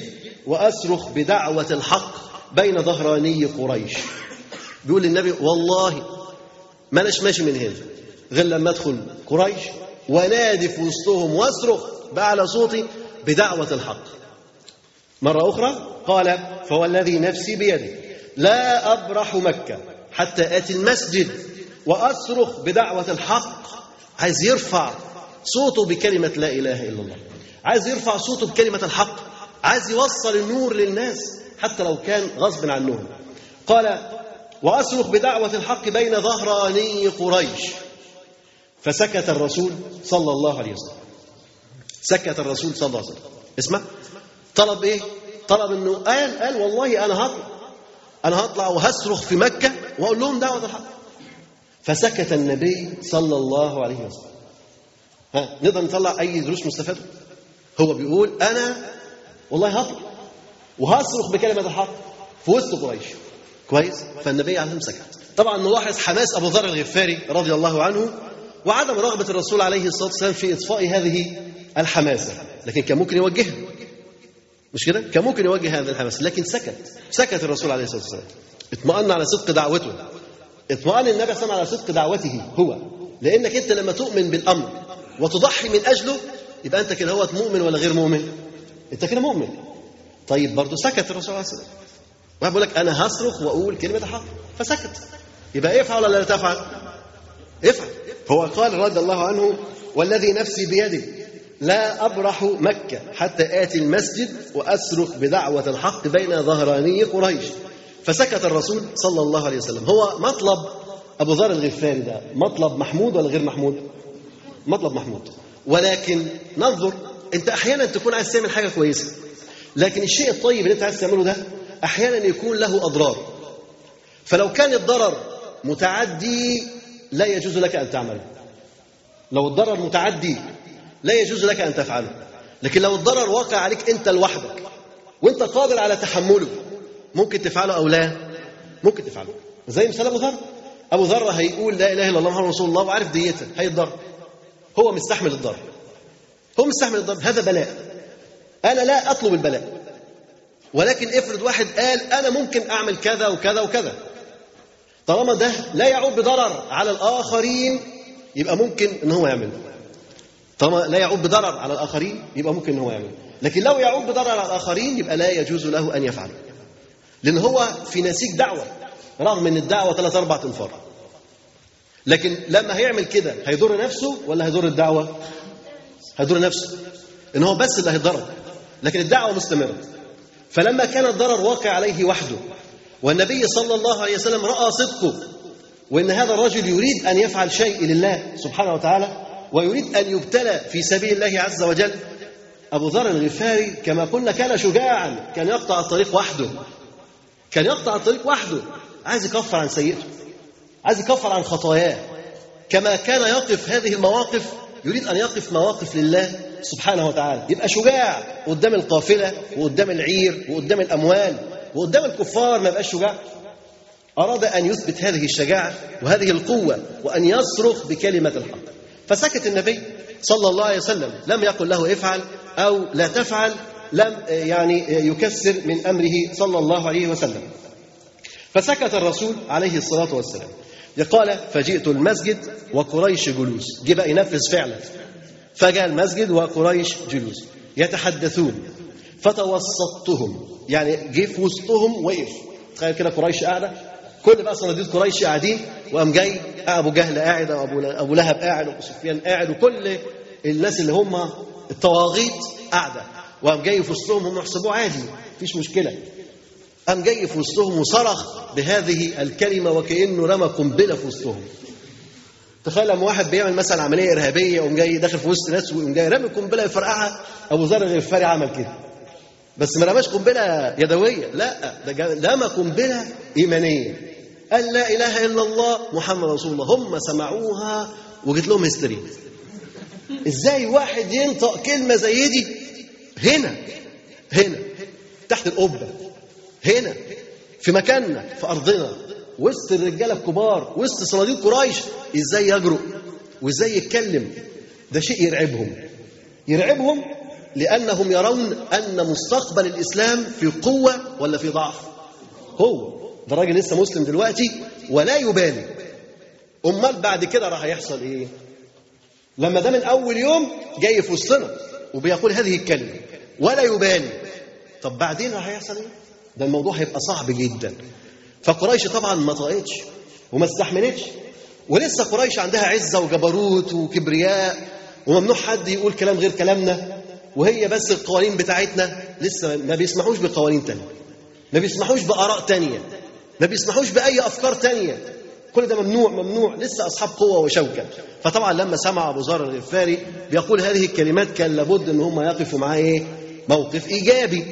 وأصرخ بدعوة الحق بين ظهراني قريش. بيقول للنبي والله ما أناش ماشي من هنا غير لما أدخل قريش ونادي في وسطهم وأصرخ بأعلى صوتي بدعوة الحق. مرة أخرى قال فوالذي نفسي بيدي. لا أبرح مكة. حتى آتي المسجد وأصرخ بدعوة الحق. عايز يرفع صوته بكلمة لا إله إلا الله. عايز يرفع صوته بكلمة الحق. عايز يوصل النور للناس حتى لو كان غصب عنهم. قال وأصرخ بدعوة الحق بين ظهراني قريش. فسكت الرسول صلى الله عليه وسلم. سكت الرسول صلى الله عليه وسلم. اسمع. طلب إيه؟ طلب إنه قال قال والله أنا هطلع. أنا هطلع وهصرخ في مكة. وأقول لهم دعوة الحق. فسكت النبي صلى الله عليه وسلم. ها نقدر نطلع أي دروس مستفادة؟ هو بيقول أنا والله هطلع وهصرخ بكلمة الحق في وسط قريش. كويس؟ فالنبي عليه سكت. طبعا نلاحظ حماس أبو ذر الغفاري رضي الله عنه وعدم رغبة الرسول عليه الصلاة والسلام في إطفاء هذه الحماسة. لكن كان ممكن يوجهها. مش كده؟ كان ممكن يوجه هذا الحماس لكن سكت. سكت الرسول عليه الصلاة والسلام. اطمأن على صدق دعوته. اطمأن النبي صلى الله عليه وسلم على صدق دعوته هو. لأنك أنت لما تؤمن بالأمر وتضحي من أجله يبقى أنت كده هو مؤمن ولا غير مؤمن؟ أنت كده مؤمن. طيب برضه سكت الرسول عليه الصلاه والسلام واحد بيقول لك أنا هصرخ وأقول كلمة الحق فسكت. يبقى افعل ولا لا تفعل؟ افعل. هو قال رضي الله عنه والذي نفسي بيده لا أبرح مكة حتى آتي المسجد وأصرخ بدعوة الحق بين ظهراني قريش. فسكت الرسول صلى الله عليه وسلم. هو مطلب أبو ذر الغفاري ده مطلب محمود ولا غير محمود؟ مطلب محمود. ولكن ننظر أنت أحيانا تكون عايز تعمل حاجة كويسة لكن الشيء الطيب اللي أنت عايز تعمله ده أحيانا يكون له أضرار. فلو كان الضرر متعدي لا يجوز لك أن تعمله. لو الضرر متعدي لا يجوز لك أن تفعله. لكن لو الضرر واقع عليك أنت لوحدك وأنت قادر على تحمله ممكن تفعله أو لا؟ ممكن تفعله. زي مثال أبو ذر؟ أبو ذر هيقول لا إله إلا الله محمد رسول الله وعارف ديته. هيتضر هو مستحمل الضرر هو مستحمل الضرر هذا بلاء. أنا لا أطلب البلاء. ولكن افرض واحد قال أنا ممكن أعمل كذا وكذا وكذا. طالما ده لا يعود بضرر على الآخرين يبقى ممكن إن هو يعمله طالما لا يعود بضرر على الآخرين يبقى ممكن إن هو يعمله لكن لو يعود بضرر على الآخرين يبقى لا يجوز له أن يفعله لأن هو في نسيج دعوة رغم إن الدعوة ثلاث أربع أنفار. لكن لما هيعمل كده هيضر نفسه ولا هيضر الدعوة؟ هيضر نفسه. إن هو بس اللي هيضرر لكن الدعوة مستمرة. فلما كان الضرر واقع عليه وحده والنبي صلى الله عليه وسلم رأى صدقه وإن هذا الرجل يريد أن يفعل شيء لله سبحانه وتعالى ويريد أن يبتلى في سبيل الله عز وجل أبو ذر الغفاري كما قلنا كان شجاعا كان يقطع الطريق وحده. كان يقطع الطريق وحده. عايز يكفر عن سيئته. عايز يكفر عن خطاياه. كما كان يقف هذه المواقف يريد أن يقف مواقف لله سبحانه وتعالى. يبقى شجاع قدام القافلة وقدام العير وقدام الأموال وقدام الكفار ما يبقاش شجاع. أراد أن يثبت هذه الشجاعة وهذه القوة وأن يصرخ بكلمة الحق. فسكت النبي صلى الله عليه وسلم. لم يقل له افعل أو لا تفعل. لم يعني يكسر من أمره صلى الله عليه وسلم. فسكت الرسول عليه الصلاة والسلام. قال فجئت المسجد وقريش جلوس. جه بقى ينفذ فعلا. فجاء المسجد وقريش جلوس. يتحدثون. فتوسطتهم. يعني جه في وسطهم وقف. تخيل كده قريش قاعدة. كل بقى صناديد قريش قاعدين. وقام جاي أبو جهل قاعد وابو أبو لهب قاعد وأبو سفيان قاعد وكل الناس اللي هم الطواغيت قاعدة. وقام جاي في وسطهم هم يحسبوه عادي مفيش مشكلة. قام جاي في وسطهم وصرخ بهذه الكلمة وكأنه رمى قنبلة في وسطهم. تخيل لما واحد بيعمل مثلا عملية إرهابية وقام جاي داخل في وسط ناس وقام جاي رامي قنبلة يفرقعها أبو ذر الغفاري عمل كده. بس ما رماش قنبلة يدوية لا ده رمى قنبلة إيمانية. قال لا إله إلا الله محمد رسول الله. هم سمعوها وجت لهم هستيريا إزاي واحد ينطق كلمة زي دي؟ هنا هنا تحت القبه هنا في مكاننا في أرضنا وسط الرجالة الكبار وسط صناديق قريش إزاي يجرؤ وإزاي يتكلم. ده شيء يرعبهم. يرعبهم لأنهم يرون أن مستقبل الإسلام في قوة ولا في ضعف. هو ده راجل لسه مسلم دلوقتي ولا يبالي. أمال بعد كده راح يحصل إيه؟ لما ده من أول يوم جاي في وسطنا. وبيقول هذه الكلمة ولا يبالي. طب بعدين راح يحصل إيه؟ ده الموضوع هيبقى صعب جدا. فقريش طبعا ما طاقتش وما استحملتش ولسه قريش عندها عزة وجبروت وكبرياء وممنوع حد يقول كلام غير كلامنا وهي بس القوانين بتاعتنا. لسه ما بيسمحوش بقوانين تانية ما بيسمحوش بآراء تانية ما بيسمحوش بأي أفكار تانية. كل ده ممنوع ممنوع. لسه أصحاب قوة وشوكة. فطبعا لما سمع أبو ذر الغفاري بيقول هذه الكلمات كان لابد إن هم يقفوا معاه إيه؟ موقف إيجابي.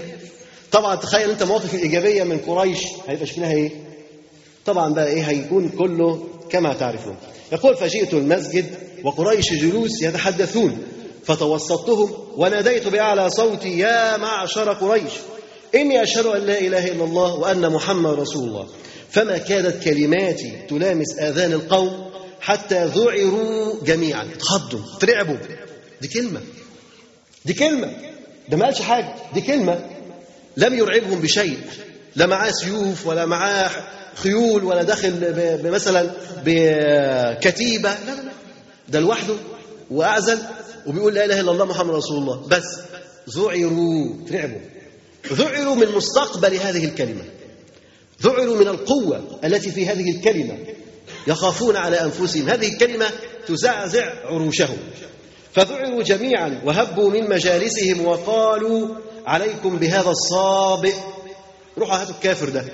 طبعا تخيل أنت مواقف الإيجابية من قريش هيبقى شكلها إيه؟ طبعا بقى إيه؟ هيكون كله كما تعرفون. يقول فجئت المسجد وقريش جلوس يتحدثون فتوسطتهم وناديت بأعلى صوتي يا معشر قريش إني أشهد أن لا إله إلا الله وأن محمد رسول الله. فما كادت كلماتي تلامس آذان القوم حتى ذعروا جميعا. تخضوا ترعبوا. دي كلمة. دي كلمة. ده ما قالش حاجة. دي كلمة. لم يرعبهم بشيء. لا معاه سيوف ولا معاه خيول ولا داخل مثلا بكتيبة. لا لا لا. ده لوحده. وأعزل. وبيقول لا إله إلا الله محمد رسول الله. بس ذعروا ترعبوا. ذعروا من مستقبل هذه الكلمة. ذعروا من القوة التي في هذه الكلمة يخافون على أنفسهم. هذه الكلمة تزعزع عروشهم. فذعروا جميعا وهبوا من مجالسهم وقالوا عليكم بهذا الصابئ. روحوا هاتوا الكافر ده.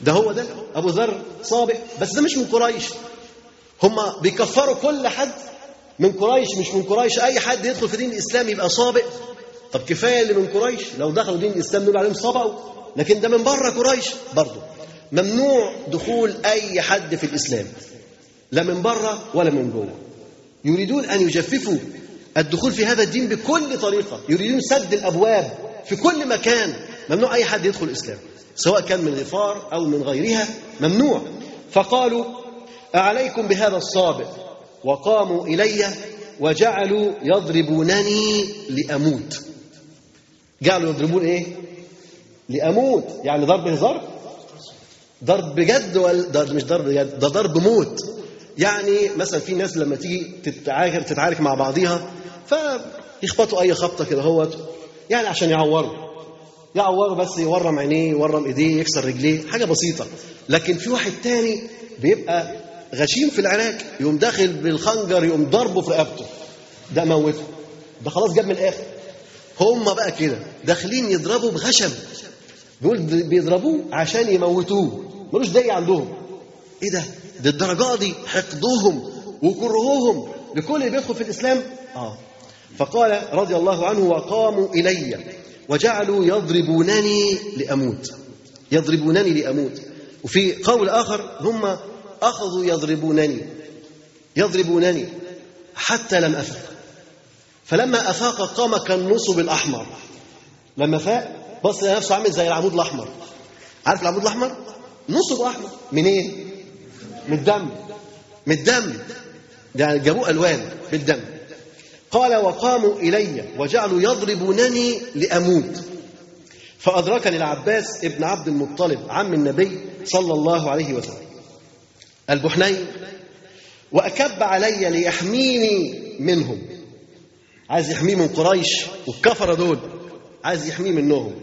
ده هو ده؟ أبو ذر صابئ. بس ده مش من قريش. هم بيكفروا كل حد من قريش مش من قريش. أي حد يدخل في دين الإسلام يبقى صابئ. طب كفاية اللي من قريش؟ لو دخلوا دين الإسلام نقول عليهم صبأوا. لكن ده من بره قريش برضه. ممنوع دخول أي حد في الإسلام. لا من بره ولا من جوه. يريدون أن يجففوا الدخول في هذا الدين بكل طريقة. يريدون سد الأبواب في كل مكان. ممنوع أي حد يدخل الإسلام. سواء كان من غفار أو من غيرها. ممنوع. فقالوا أعليكم بهذا الصابئ. وقاموا إلي وجعلوا يضربونني لأموت. جعلوا يضربون إيه؟ لأموت. يعني ضرب هزار؟ ضرب بجد ولا ضرب مش ضرب بجد ده ضرب موت. يعني مثلا في ناس لما تيجي تتعارك تتعارك مع بعضيها فيخبطوا أي خبطة كده هوت. يعني عشان يعوروا. يعوروا بس يورم عينيه يورم إيديه يكسر رجليه حاجة بسيطة. لكن في واحد تاني بيبقى غشيم في العراك يقوم داخل بالخنجر يقوم ضربه في رقبته. ده موته. ده خلاص جاب من الآخر. هم بقى كده داخلين يضربوا بخشب. بيقول بيضربوه عشان يموتوه. ملوش داعي عندهم. إيه ده؟ دي الدرجة دي. حقدهم وكرههم لكل اللي بيدخل في الإسلام. آه. فقال رضي الله عنه وقاموا إلي وجعلوا يضربونني لأموت. يضربونني لأموت. وفي قول آخر هم أخذوا يضربونني. يضربونني حتى لم أفق. فلما أفاق قام كالنصب الأحمر. لما فاق بص لنفسه عامل زي العمود الأحمر. عارف العمود الأحمر؟ نصب أحمر. من إيه من الدم. من الدم. يعني جابوه ألوان. بالدم قال وقاموا إلي وجعلوا يضربونني لأموت. فأدركني العباس ابن عبد المطلب عم النبي صلى الله عليه وسلم. البحنين. وأكب علي ليحميني منهم. عايز يحميه من قريش والكفرة دول. عايز يحميه منهم.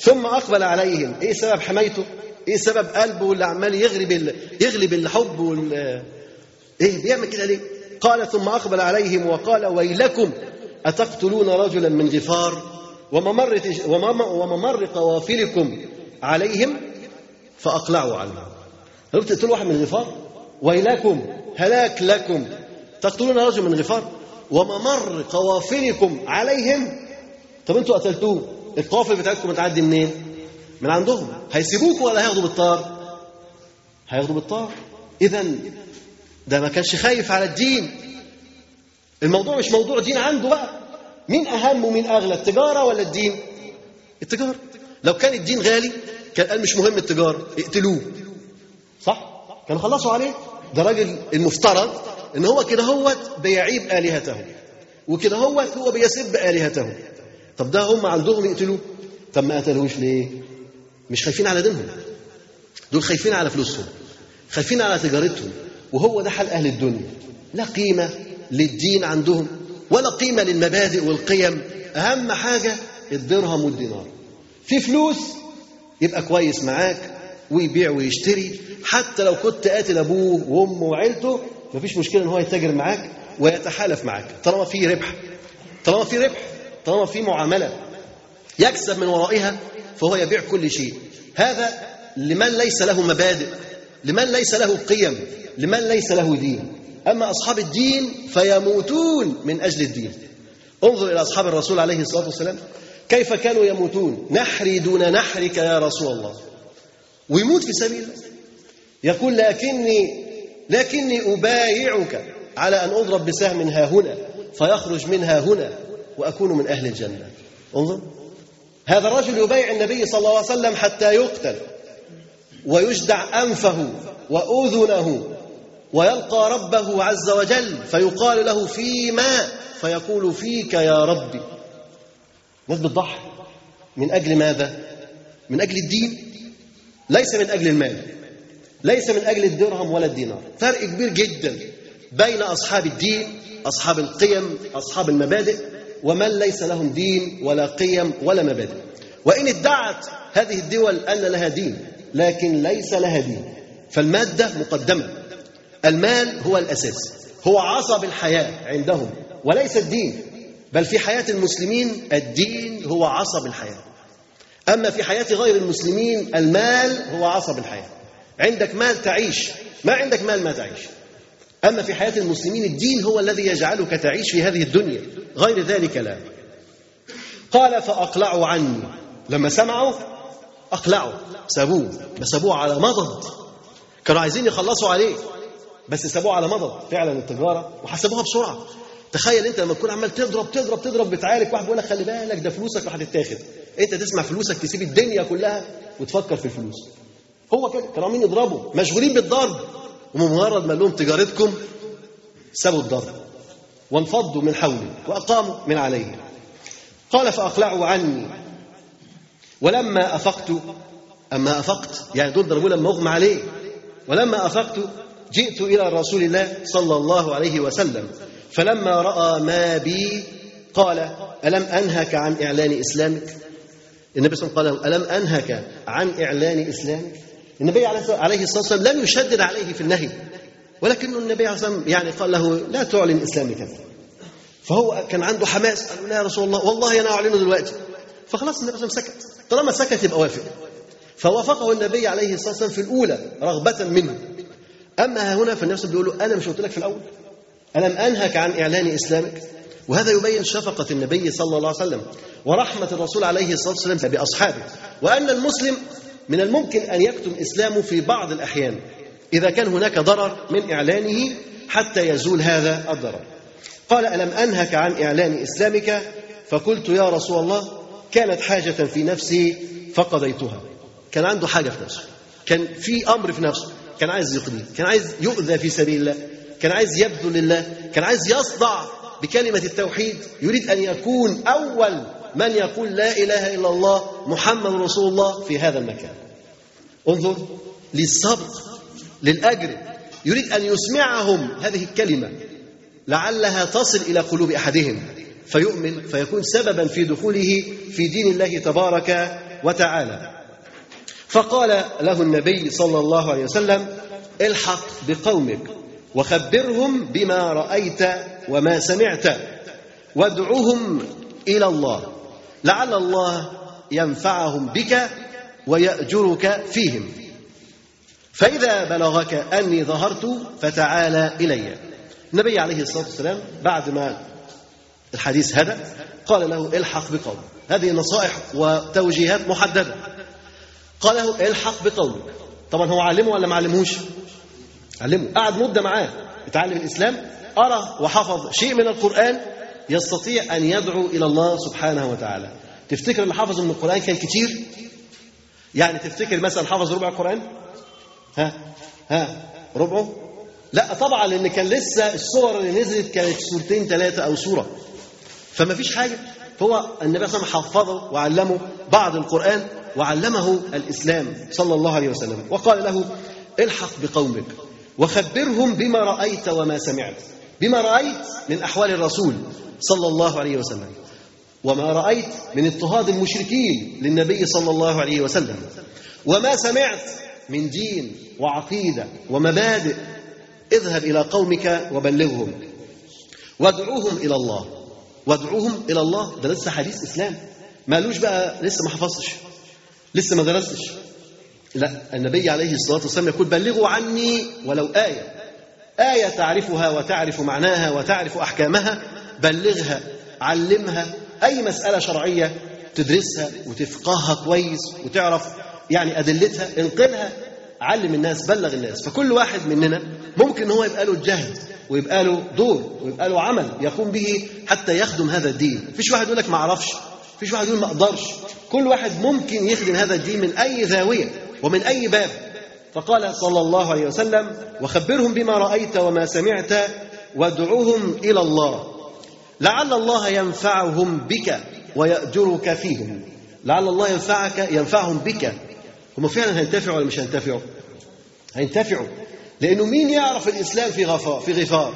ثم أقبل عليهم. إيه سبب حمايته؟ إيه سبب قلبه اللي عمال يغلب. يغلب الحب وال إيه بيعمل كده ليه؟ قال ثم أقبل عليهم وقال ويلكم أتقتلون رجلا من غفار وممر وممر قوافلكم عليهم فأقلعوا عنه. لو تقتلوا واحد من غفار ويلكم هلاك لكم. تقتلون رجلا من غفار وممر قوافلكم عليهم. طب أنتوا قتلتوه. القوافل بتاعتكم بتعدي منين؟ من عندهم هيسيبوكوا ولا هياخدوا بالطار؟ هياخدوا بالطار اذا ده ما كانش خايف على الدين الموضوع مش موضوع دين عنده بقى مين أهم ومين أغلى التجارة ولا الدين؟ التجارة لو كان الدين غالي كان قال مش مهم التجارة اقتلوه صح؟ كانوا خلصوا عليه ده راجل المفترض إن هو كده هوت بيعيب آلهته وكده هوت هو بيسب آلهته طب ده هم عندهم يقتلوه؟ طب ما قتلوش ليه؟ مش خايفين على دينهم. دول خايفين على فلوسهم خايفين على تجارتهم وهو ده حال أهل الدنيا. لا قيمة للدين عندهم ولا قيمة للمبادئ والقيم. أهم حاجة الدرهم والدينار. في فلوس يبقى كويس معاك ويبيع ويشتري. حتى لو كنت قاتل أبوه وأمه وعيلته مفيش مشكلة إن هو يتاجر معاك ويتحالف معاك طالما في ربح. طالما في ربح. طالما في معاملة. يكسب من ورائها فهو يبيع كل شيء. هذا لمن ليس له مبادئ لمن ليس له قيم لمن ليس له دين. أما أصحاب الدين فيموتون من أجل الدين. انظر إلى أصحاب الرسول عليه الصلاة والسلام. كيف كانوا يموتون؟ نحري دون نحرك يا رسول الله. ويموت في سبيل الله. يقول لكني لكني أبايعك على أن أضرب بسهم ها هنا فيخرج منها هنا. وأكون من أهل الجنة. انظر. هذا الرجل يبايع النبي صلى الله عليه وسلم حتى يقتل ويجدع أنفه وأذنه ويلقى ربه عز وجل فيقال له فيما؟ فيقول فيك يا ربي. ناس بتضحي من أجل ماذا؟ من أجل الدين؟ ليس من أجل المال. ليس من أجل الدرهم ولا الدينار. فرق كبير جدا بين أصحاب الدين أصحاب القيم أصحاب المبادئ. ومن ليس لهم دين ولا قيم ولا مبادئ. وإن ادعت هذه الدول أن لها دين لكن ليس لها دين. فالمادة مقدمة. المال هو الأساس. هو عصب الحياة عندهم وليس الدين. بل في حياة المسلمين الدين هو عصب الحياة. أما في حياة غير المسلمين المال هو عصب الحياة. عندك مال تعيش ما عندك مال ما تعيش. أما في حياة المسلمين الدين هو الذي يجعلك تعيش في هذه الدنيا غير ذلك لا. قال فأقلعوا عني. لما سمعوا أقلعوا. سابوه. بس سابوه على مضض. كانوا عايزين يخلصوا عليه. بس سابوه على مضض. فعلا التجارة. وحسبوها بسرعة. تخيل أنت لما تكون عمال تضرب تضرب تضرب بتعارك واحد بيقول لك خلي بالك ده فلوسك وهتتاخد أنت تسمع فلوسك تسيب الدنيا كلها وتفكر في الفلوس. هو كده. كانوا عاملين يضربوا. مشغولين بالضرب. ومجرد ما لهم تجارتكم سابوا الضرب وانفضوا من حولي وأقاموا من عليه قال فأقلعوا عني. ولما أفقت أما أفقت يعني دول ضربوه لما أغمى عليه. ولما أفقت جئت إلى رسول الله صلى الله عليه وسلم. فلما رأى ما بي قال ألم أنهك عن إعلان إسلامك؟ النبي صلى الله عليه وسلم قال ألم أنهك عن إعلان إسلامك؟ النبي عليه الصلاة والسلام لم يشدد عليه في النهي. ولكن النبي عليه الصلاة والسلام يعني قال له لا تعلن إسلامك فهو كان عنده حماس. قال له يا رسول الله والله أنا أعلنه دلوقتي. فخلاص النبي عليه وسلم سكت. طالما سكت يبقى وافق. فوافقه النبي عليه الصلاة والسلام في الأولى رغبة منه. أما هنا فالنبي بيقول له أنا مش قلت لك في الأول. ألم أنهك عن إعلان إسلامك؟ وهذا يبين شفقة النبي صلى الله عليه وسلم ورحمة الرسول عليه الصلاة والسلام بأصحابه. وأن المسلم من الممكن أن يكتم إسلامه في بعض الأحيان إذا كان هناك ضرر من إعلانه حتى يزول هذا الضرر. قال ألم أنهك عن إعلان إسلامك؟ فقلت يا رسول الله كانت حاجة في نفسي فقضيتها. كان عنده حاجة في نفسه. كان في أمر في نفسه. كان عايز يقضيه كان عايز يؤذى في سبيل الله كان عايز يبذل لله كان عايز يصدع بكلمة التوحيد يريد أن يكون أول من يقول لا إله إلا الله محمد رسول الله في هذا المكان. انظر للصبر للأجر. يريد أن يسمعهم هذه الكلمة. لعلها تصل إلى قلوب أحدهم. فيؤمن فيكون سببا في دخوله في دين الله تبارك وتعالى. فقال له النبي صلى الله عليه وسلم الحق بقومك وخبرهم بما رأيت وما سمعت وادعوهم إلى الله. لعل الله ينفعهم بك ويأجرك فيهم. فإذا بلغك أني ظهرت فتعالى إلي. النبي عليه الصلاة والسلام بعد ما الحديث هذا قال له الحق بقوم. هذه نصائح وتوجيهات محددة. قال له الحق بقومك طبعا هو علمه ولا ما علمهوش؟ علمه. قعد مدة معاه. اتعلم الإسلام أرى وحفظ شيء من القرآن يستطيع أن يدعو إلى الله سبحانه وتعالى. تفتكر اللي حفظه من القرآن كان كتير؟ يعني تفتكر مثلا حفظ ربع القرآن؟ ها؟ ها؟ ربعه؟ لا طبعا لأن كان لسه الصور اللي نزلت كانت سورتين ثلاثة أو سورة. فما فيش حاجة. هو النبي صلى الله عليه وسلم حفظه وعلمه بعض القرآن وعلمه الإسلام صلى الله عليه وسلم. وقال له الحق بقومك وخبرهم بما رأيت وما سمعت. بما رأيت من أحوال الرسول صلى الله عليه وسلم وما رأيت من اضطهاد المشركين للنبي صلى الله عليه وسلم وما سمعت من دين وعقيدة ومبادئ اذهب إلى قومك وبلغهم وادعوهم إلى الله وادعوهم إلى الله. ده لسه حديث إسلام. مالوش بقى لسه ما حفظتش لسه ما درستش. لا النبي عليه الصلاة والسلام يقول بلغوا عني ولو آية. آية تعرفها وتعرف معناها وتعرف أحكامها بلغها علمها أي مسألة شرعية تدرسها وتفقهها كويس وتعرف يعني أدلتها انقلها علم الناس بلغ الناس. فكل واحد مننا ممكن هو يبقى له الجهد ويبقى له دور ويبقى له عمل يقوم به حتى يخدم هذا الدين. مفيش واحد يقول لك ما أعرفش مفيش واحد يقول ما أقدرش. كل واحد ممكن يخدم هذا الدين من أي زاوية ومن أي باب. فقال صلى الله عليه وسلم وخبرهم بما رأيت وما سمعت وادعوهم إلى الله لعل الله ينفعهم بك ويأجرك فيهم. لعل الله ينفعك ينفعهم بك. هم فعلا هينتفعوا ولا مش هينتفعوا؟ هينتفعوا. لأنه مين يعرف الإسلام في غفار في غفار؟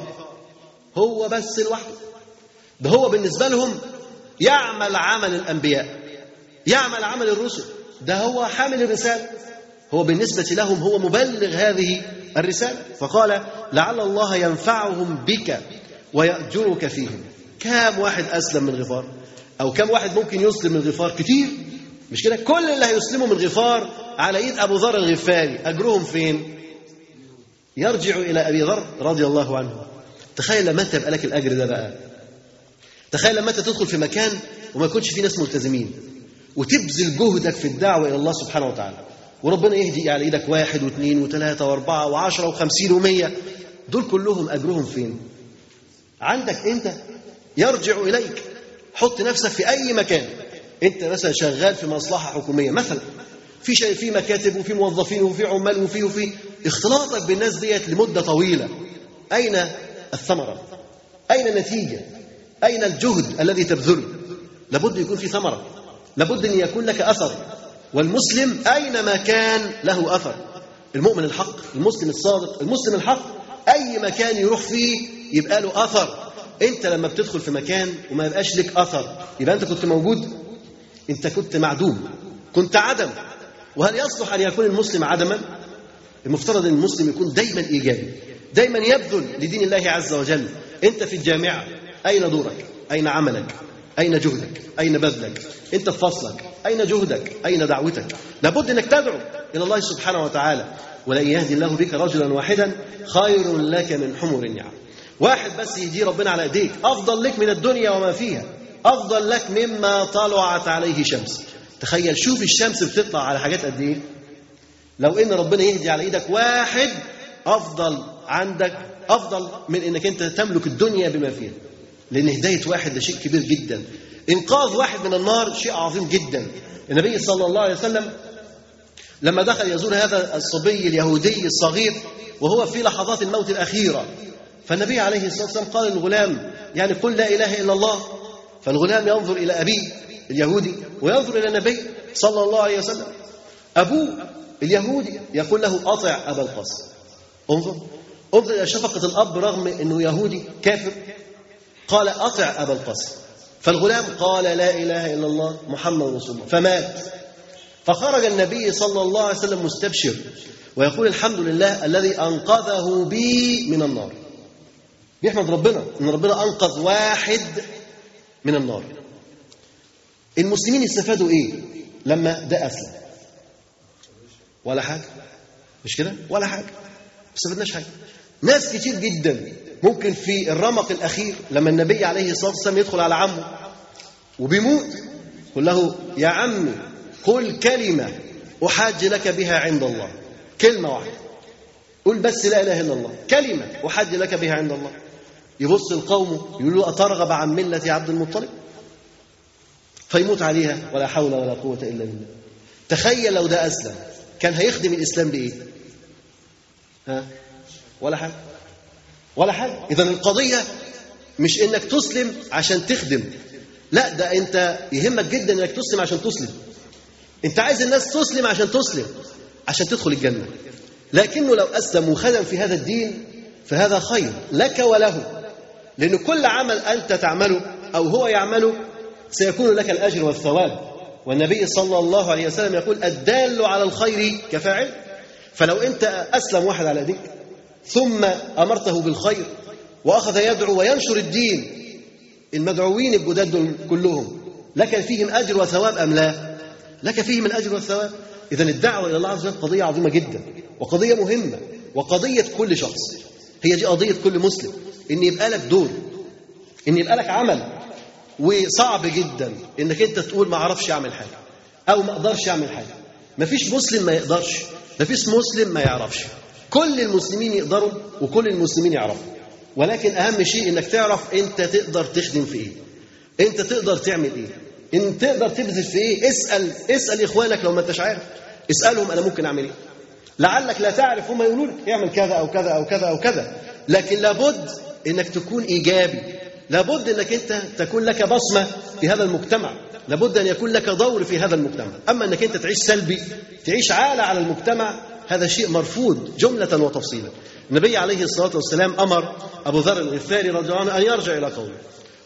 هو بس لوحده ده هو بالنسبة لهم يعمل عمل الأنبياء يعمل عمل الرسل. ده هو حامل الرسالة. هو بالنسبة لهم هو مبلغ هذه الرسالة. فقال لعل الله ينفعهم بك ويأجرك فيهم. كام واحد أسلم من غفار؟ أو كم واحد ممكن يسلم من غفار كتير؟ مش كده؟ كل اللي هيسلموا من غفار على إيد أبو ذر الغفاري. أجرهم فين؟ يرجع إلى أبي ذر رضي الله عنه. تخيل لما انت يبقى لك الأجر ده بقى. تخيل لما انت تدخل في مكان وما يكونش فيه ناس ملتزمين. وتبذل جهدك في الدعوة إلى الله سبحانه وتعالى. وربنا يهدي على إيدك واحد واثنين وثلاثة وأربعة وعشرة وخمسين ومية. دول كلهم أجرهم فين؟ عندك أنت. يرجع إليك. حط نفسك في أي مكان. أنت مثلا شغال في مصلحة حكومية مثلا. في شيء في مكاتب وفي موظفين وفي عمال وفي وفي. اختلاطك بالناس ديت لمدة طويلة. أين الثمرة؟ أين النتيجة؟ أين الجهد الذي تبذله؟ لابد يكون في ثمرة. لابد أن يكون لك أثر. والمسلم أينما كان له أثر. المؤمن الحق المسلم الصادق المسلم الحق أي مكان يروح فيه يبقى له أثر. أنت لما بتدخل في مكان وما يبقاش لك أثر يبقى أنت كنت موجود. أنت كنت معدوم كنت عدم. وهل يصلح أن يكون المسلم عدما؟ المفترض أن المسلم يكون دايما إيجابي دايما يبذل لدين الله عز وجل. أنت في الجامعة أين دورك؟ أين عملك؟ أين جهدك؟ أين بذلك؟ أنت في فصلك. أين جهدك؟ أين دعوتك؟ لابد أنك تدعو إلى الله سبحانه وتعالى. ولن يهدي الله بك رجلا واحدا خير لك من حمر النعم. واحد بس يهدي ربنا على ايديك أفضل لك من الدنيا وما فيها. أفضل لك مما طلعت عليه شمس. تخيل شوف الشمس بتطلع على حاجات قد إيه. لو إن ربنا يهدي على إيدك واحد أفضل عندك أفضل من إنك أنت تملك الدنيا بما فيها. لأن هداية واحد ده شيء كبير جدا. إنقاذ واحد من النار شيء عظيم جدا. النبي صلى الله عليه وسلم لما دخل يزور هذا الصبي اليهودي الصغير وهو في لحظات الموت الأخيرة. فالنبي عليه الصلاة والسلام قال للغلام يعني قل لا إله إلا الله. فالغلام ينظر إلى ابيه اليهودي وينظر إلى النبي صلى الله عليه وسلم. ابوه اليهودي يقول له أطع أبا القاسم. انظر انظر إلى شفقة الأب رغم إنه يهودي كافر. قال أطع أبا القاسم. فالغلام قال لا إله إلا الله محمد رسول الله. فمات. فخرج النبي صلى الله عليه وسلم مستبشر ويقول الحمد لله الذي أنقذه بي من النار. بيحمد ربنا إن ربنا أنقذ واحد من النار. المسلمين استفادوا إيه؟ لما ده اسلم ولا حاجة. مش كده؟ ولا حاجة. ما استفدناش حاجة. ناس كتير جدا ممكن في الرمق الأخير لما النبي عليه الصلاة والسلام يدخل على عمه وبيموت يقول له يا عمي قل كلمة أحاج لك بها عند الله. كلمة واحدة. قل بس لا إله إلا الله. كلمة أحاج لك بها عند الله. يبص لقومه يقول له أترغب عن ملة عبد المطلب؟ فيموت عليها ولا حول ولا قوة إلا بالله. تخيل لو ده أسلم. كان هيخدم الإسلام بإيه؟ ها؟ ولا حاجة. ولا حاجة. إذا القضية مش إنك تسلم عشان تخدم. لا ده أنت يهمك جدا إنك تسلم عشان تسلم. أنت عايز الناس تسلم عشان تسلم عشان تدخل الجنة. لكنه لو أسلم وخدم في هذا الدين فهذا خير لك وله. لأن كل عمل أنت تعمله أو هو يعمله سيكون لك الأجر والثواب. والنبي صلى الله عليه وسلم يقول الدال على الخير كفاعل. فلو أنت أسلم واحد على ديك ثم أمرته بالخير وأخذ يدعو وينشر الدين. المدعوين الجداد كلهم لك فيهم أجر وثواب أم لا؟ لك فيهم الأجر والثواب؟ إذا الدعوة إلى الله عز وجل قضية عظيمة جدا وقضية مهمة وقضية كل شخص. هي دي قضية كل مسلم. إن يبقى لك دور إن يبقى لك عمل وصعب جدا إنك أنت تقول ما أعرفش أعمل حاجة أو ما أقدرش أعمل حاجة. ما فيش مسلم ما يقدرش ما فيش مسلم ما يعرفش. كل المسلمين يقدروا وكل المسلمين يعرفوا. ولكن أهم شيء إنك تعرف أنت تقدر تخدم في إيه. أنت تقدر تعمل إيه. إن تقدر تبذل في إيه اسأل اسأل إخوانك لو ما أنتش عارف. اسألهم أنا ممكن أعمل إيه. لعلك لا تعرف هم يقولوا لك اعمل كذا أو كذا أو كذا أو كذا. لكن لابد إنك تكون إيجابي. لابد إنك أنت تكون لك بصمة في هذا المجتمع. لابد أن يكون لك دور في هذا المجتمع. أما إنك أنت تعيش سلبي تعيش عالة على المجتمع هذا شيء مرفوض جملة وتفصيلا. النبي عليه الصلاة والسلام أمر أبو ذر الغفاري رضي الله عنه أن يرجع إلى قومه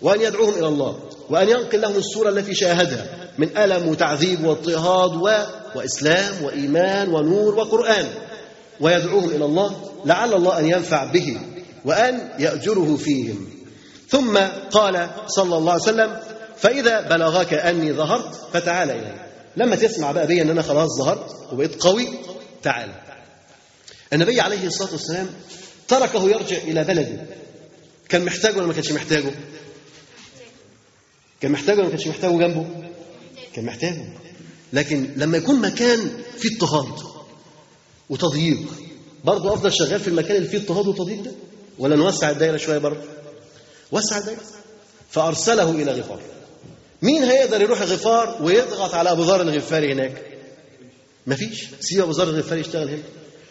وأن يدعوهم إلى الله وأن ينقل لهم الصورة التي شاهدها من ألم وتعذيب واضطهاد و... وإسلام وإيمان ونور وقرآن ويدعوهم إلى الله لعل الله أن ينفع به وأن يأجره فيهم. ثم قال صلى الله عليه وسلم فإذا بلغك أني ظهرت فتعال إلي. لما تسمع بقى بي أن أنا خلاص ظهرت وبقيت قوي تعال النبي عليه الصلاة والسلام تركه يرجع إلى بلده. كان محتاجه ولا ما كانش محتاجه؟ كان محتاجه ولا ما كانش محتاجه جنبه؟ كان محتاجه. لكن لما يكون مكان فيه اضطهاد وتضييق برضه أفضل شغال في المكان اللي فيه اضطهاد وتضييق ده؟ ولا نوسع الدايرة شوية برضه؟ وسع الدايرة. فأرسله إلى غفار. مين هيقدر يروح غفار ويضغط على أبو ذر الغفاري هناك؟ مفيش. سيب ذر الغفاري يشتغل هنا.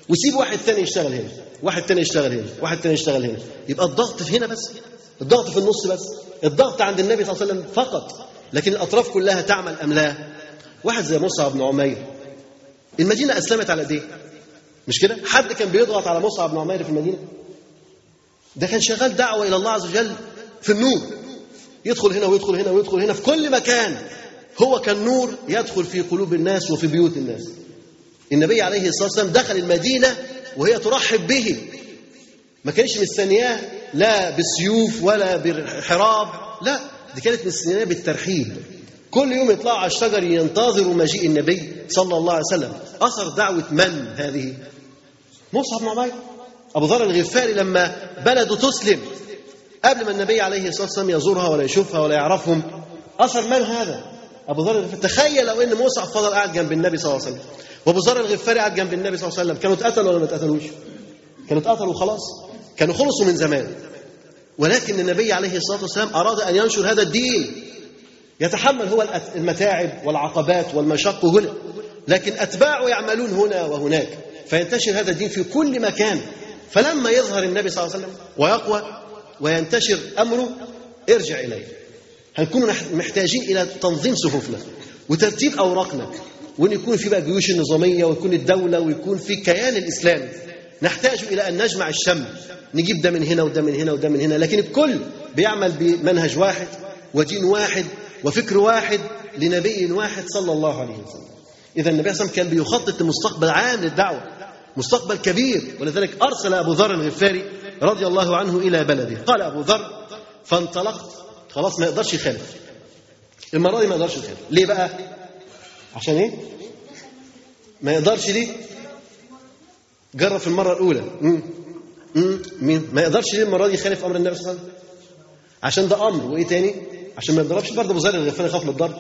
وسيب واحد ثاني يشتغل هنا. واحد ثاني يشتغل هنا. واحد ثاني يشتغل هنا. يبقى الضغط هنا بس. الضغط في النص بس. الضغط عند النبي صلى الله عليه وسلم فقط. لكن الأطراف كلها تعمل أم لا؟ واحد زي مصعب بن عمير. المدينة أسلمت على إيه مش كده؟ حد كان بيضغط على مصعب بن عمير في المدينة؟ ده كان شغال دعوة إلى الله عز وجل في النور. يدخل هنا ويدخل هنا ويدخل هنا في كل مكان. هو كان نور يدخل في قلوب الناس وفي بيوت الناس. النبي عليه الصلاة والسلام دخل المدينة وهي ترحب به. ما كانش مستنياه لا بالسيوف ولا بالحراب لا دي كانت مستنياه بالترحيب. كل يوم يطلعوا على الشجر ينتظروا مجيء النبي صلى الله عليه وسلم. أثر دعوة من هذه؟ مصعب بن عمير أبو ذر الغفاري لما بلده تسلم قبل ما النبي عليه الصلاة والسلام يزورها ولا يشوفها ولا يعرفهم أثر من هذا؟ أبو ذر تخيل لو أن مصعب فضل قاعد جنب النبي صلى الله عليه وسلم. وأبو ذر الغفاري قاعد جنب النبي صلى الله عليه وسلم. كانوا اتقتلوا ولا ما اتقتلوش؟ كانوا اتقتلوا خلاص كانوا خلصوا من زمان. ولكن النبي عليه الصلاة والسلام أراد أن ينشر هذا الدين. يتحمل هو المتاعب والعقبات والمشق هنا. لكن أتباعه يعملون هنا وهناك. فينتشر هذا الدين في كل مكان. فلما يظهر النبي صلى الله عليه وسلم ويقوى وينتشر أمره ارجع إليه. هنكون محتاجين إلى تنظيم صفوفنا وترتيب أوراقنا. وأن يكون في بقى جيوش النظامية ويكون الدولة ويكون في كيان الإسلامي نحتاج إلى أن نجمع الشمل نجيب ده من هنا وده من هنا وده من هنا لكن الكل بيعمل بمنهج واحد ودين واحد وفكر واحد لنبي واحد صلى الله عليه وسلم. إذا النبي صلى الله عليه وسلم كان بيخطط لمستقبل عام للدعوة مستقبل كبير ولذلك أرسل أبو ذر الغفاري رضي الله عنه إلى بلده. قال أبو ذر فانطلقت خلاص ما يقدرش يخالف. المرة دي ما يقدرش يخالف. ليه بقى؟ عشان إيه؟ ما يقدرش ليه؟ جرب في المرة الأولى. مم. مم. مين؟ ما يقدرش ليه المرة دي يخالف أمر النبي صلى الله عليه وسلم؟ عشان ده أمر. وإيه تاني؟ عشان ما يضربش برضه أبو ذر الغفاري يخاف من الضرب.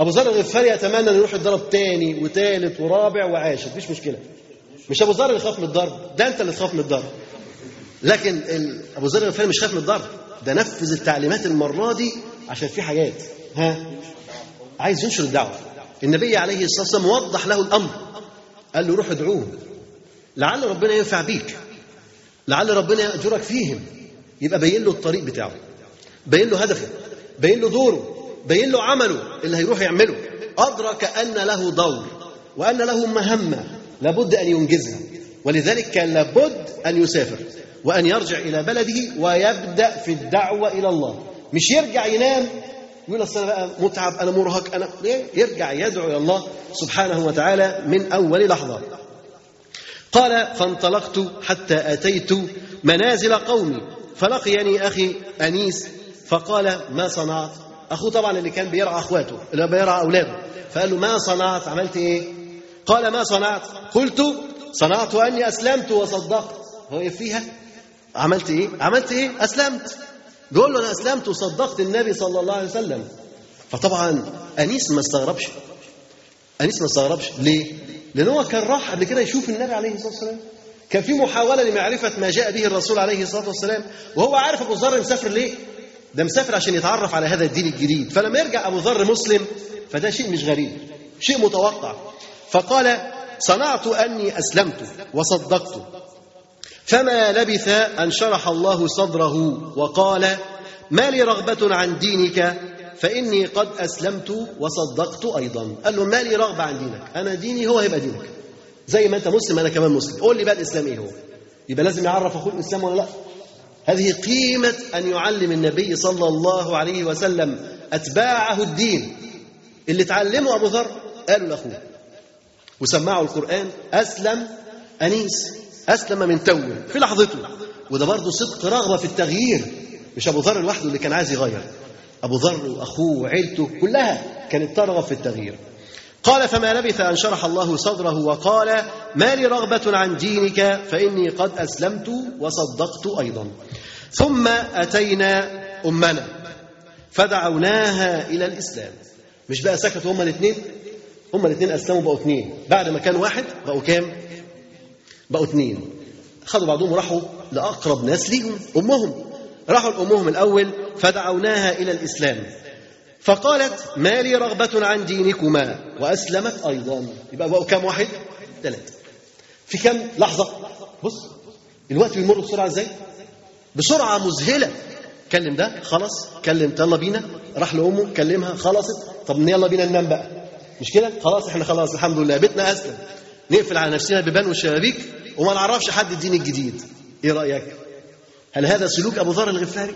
أبو ذر الغفاري يتمنى أن يروح يتضرب تاني وتالت ورابع وعاشر. مفيش مشكلة. مش أبو ذر اللي خاف من الضرب. ده أنت اللي تخاف من الضرب. لكن ال... أبو ذر الغفاري مش خاف من الضرب. ده نفذ التعليمات المرة دي عشان في حاجات. ها؟ عايز ينشر الدعوة. النبي عليه الصلاة والسلام وضح له الأمر. قال له روح ادعوه. لعل ربنا ينفع بيك. لعل ربنا يأجرك فيهم. يبقى بين له الطريق بتاعه. بين له هدفه. بين له دوره. بين له عمله اللي هيروح يعمله. أدرك أن له دور وأن له مهمة. لابد أن ينجزها. ولذلك كان لابد أن يسافر وأن يرجع إلى بلده ويبدأ في الدعوة إلى الله. مش يرجع ينام يقول أصل بقى متعب أنا مرهق أنا؟ يرجع يدعو إلى الله سبحانه وتعالى من أول لحظة. قال فانطلقت حتى أتيت منازل قومي فلقيني أخي أنيس فقال ما صنعت؟ أخوه طبعا اللي كان بيرعى أخواته اللي بيرعى أولاده. فقال له ما صنعت؟ عملت إيه؟ قال ما صنعت. قلت صنعت أني أسلمت وصدقت. هو فيها؟ عملت إيه؟ عملت إيه؟ أسلمت. بيقول له أنا أسلمت وصدقت النبي صلى الله عليه وسلم. فطبعا أنيس ما استغربش. أنيس ما استغربش. ليه؟ لأن هو كان راح قبل كده يشوف النبي عليه الصلاة والسلام. كان في محاولة لمعرفة ما جاء به الرسول عليه الصلاة والسلام. وهو عارف أبو ذر مسافر ليه؟ ده مسافر عشان يتعرف على هذا الدين الجديد. فلما يرجع أبو ذر مسلم فده شيء مش غريب شيء متوقع. فقال صنعت أني أسلمت وصدقت. فما لبث أن شرح الله صدره وقال ما لي رغبة عن دينك فإني قد أسلمت وصدقت أيضا. قال له ما لي رغبة عن دينك أنا ديني هو هيبقى دينك زي ما أنت مسلم أنا كمان مسلم. قول لي بقى الإسلام إيه هو؟ يبقى لازم يعرف أخوه الإسلام ولا لا؟ هذه قيمة أن يعلم النبي صلى الله عليه وسلم أتباعه الدين. اللي تعلمه أبو ذر قالوا لأخوه وسمعوا القرآن أسلم أنيس. أسلم من توه. في لحظته. وده برضه صدق رغبة في التغيير. مش أبو ذر لوحده اللي كان عايز يغير. أبو ذر وأخوه وعيلته كلها كانت ترغب في التغيير. قال فما لبث أن شرح الله صدره وقال ما لي رغبة عن دينك فإني قد أسلمت وصدقت أيضا. ثم أتينا أمنا فدعوناها إلى الإسلام. مش بقى سكتوا هما الاثنين هما الاثنين أسلموا بقوا اثنين بعد ما كان واحد بقوا كام؟ بقوا اثنين خدوا بعضهم وراحوا لأقرب ناس ليهم أمهم. راحوا لأمهم الأول فدعوناها إلى الإسلام. فقالت ما لي رغبة عن دينكما. وأسلمت أيضا. يبقى بقوا كام واحد؟ ثلاثة في كم لحظة؟ بص الوقت بيمر بسرعة إزاي؟ بسرعة مذهلة. كلم ده خلاص. كلم يلا بينا. راح لأمه كلمها خلصت. طب يلا بينا ننام بقى. مش كده؟ خلاص إحنا خلاص الحمد لله. بيتنا أسلم. نقفل على نفسنا البيبان والشبابيك وما نعرفش حد الدين الجديد. إيه رأيك؟ هل هذا سلوك أبو ذر الغفاري؟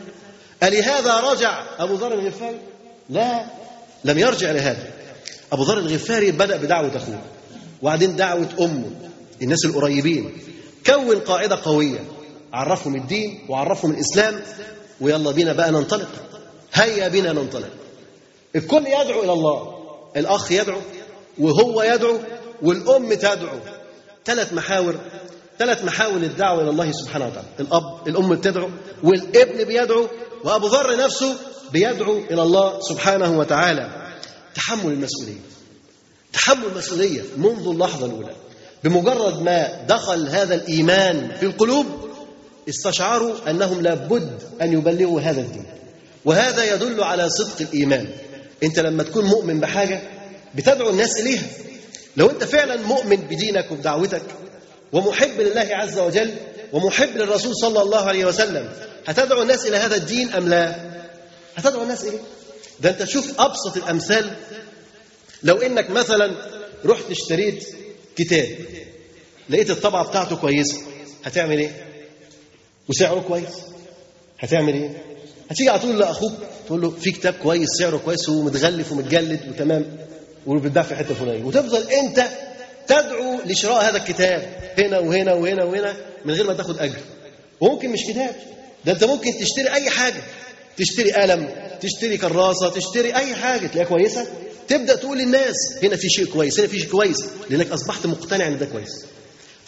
ألهذا رجع أبو ذر الغفاري؟ لا لم يرجع لهذا. أبو ذر الغفاري بدأ بدعوة أخوه وبعدين دعوة أمه الناس القريبين. كون قاعدة قوية عرفهم الدين وعرفهم الإسلام ويلا بينا بقى ننطلق. هيا بنا ننطلق. الكل يدعو إلى الله الأخ يدعو وهو يدعو والأم تدعو. ثلاث محاور ثلاث محاور الدعوة إلى الله سبحانه وتعالى. الأب الأم بتدعو والابن بيدعو وأبو ذر نفسه بيدعو إلى الله سبحانه وتعالى. تحمل المسؤولية. تحمل المسؤولية منذ اللحظة الأولى. بمجرد ما دخل هذا الإيمان في القلوب استشعروا أنهم لابد أن يبلغوا هذا الدين. وهذا يدل على صدق الإيمان. أنت لما تكون مؤمن بحاجة بتدعو الناس إليها. لو أنت فعلا مؤمن بدينك وبدعوتك ومحب لله عز وجل ومحب للرسول صلى الله عليه وسلم. هتدعو الناس إلى هذا الدين أم لا؟ هتدعو الناس إليه ده أنت شوف أبسط الأمثال. لو إنك مثلا رحت اشتريت كتاب لقيت الطبعة بتاعته كويسة هتعمل إيه؟ وسعره كويس. هتعمل إيه؟ هتيجي على طول لأخوك تقول له في كتاب كويس سعره كويس ومتغلف ومتجلد وتمام وبتباع في حتة فلانية. وتفضل أنت تدعو لشراء هذا الكتاب هنا وهنا وهنا وهنا من غير ما تاخد أجر. وممكن مش كتاب. ده أنت ممكن تشتري أي حاجة. تشتري قلم تشتري كراسة تشتري أي حاجة تلاقيها كويسة. تبدأ تقول للناس هنا في شيء كويس هنا في شيء كويس لأنك أصبحت مقتنع إن ده كويس.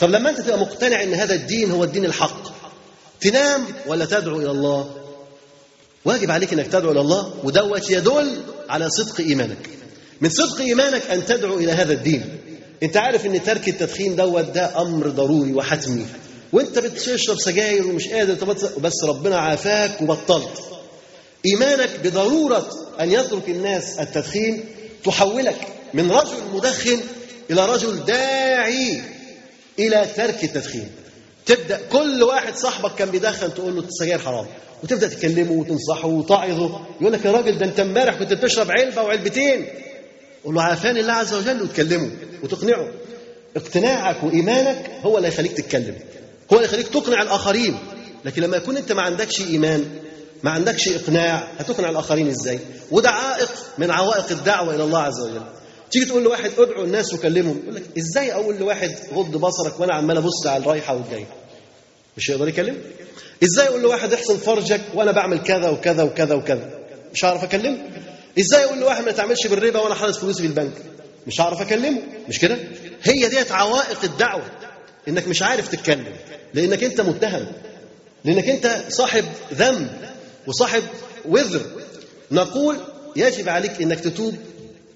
طب لما أنت تبقى مقتنع إن هذا الدين هو الدين الحق تنام ولا تدعو إلى الله؟ واجب عليك إنك تدعو إلى الله ودوت يدل على صدق إيمانك. من صدق إيمانك أن تدعو إلى هذا الدين. انت عارف ان ترك التدخين دوت ده أمر ضروري وحتمي. وانت بتشرب سجاير ومش قادر بس ربنا عافاك وبطلت. إيمانك بضرورة أن يترك الناس التدخين تحولك من رجل مدخن إلى رجل داعي إلى ترك التدخين. تبدأ كل واحد صاحبك كان بيدخن تقول له السجاير حرام. وتبدأ تكلمه وتنصحه وتعظه. يقول لك يا راجل ده أنت امبارح كنت بتشرب علبة وعلبتين. قول له عافاني الله عز وجل وتكلمه وتقنعه اقتناعك وإيمانك هو اللي هيخليك تتكلم. هو اللي يخليك تقنع الآخرين. لكن لما يكون أنت ما عندكش إيمان ما عندكش إقناع هتقنع الآخرين إزاي؟ وده عائق من عوائق الدعوة إلى الله عز وجل. تيجي تقول لواحد ادعو الناس وكلمهم يقول لك إزاي أقول لواحد غض بصرك وأنا عمال أبص على الرايحة والجاية؟ مش هيقدر يكلم؟ إزاي أقول لواحد احسن فرجك وأنا بعمل كذا وكذا وكذا وكذا؟ مش هعرف أكلمه؟ إزاي أقول لواحد ما تعملش بالربا وأنا حاطط فلوسي في البنك؟ مش هعرف أكلمه مش كده؟ هي ديت عوائق الدعوة إنك مش عارف تتكلم لأنك أنت متهم لأنك أنت صاحب ذنب وصاحب وذر. نقول يجب عليك إنك تتوب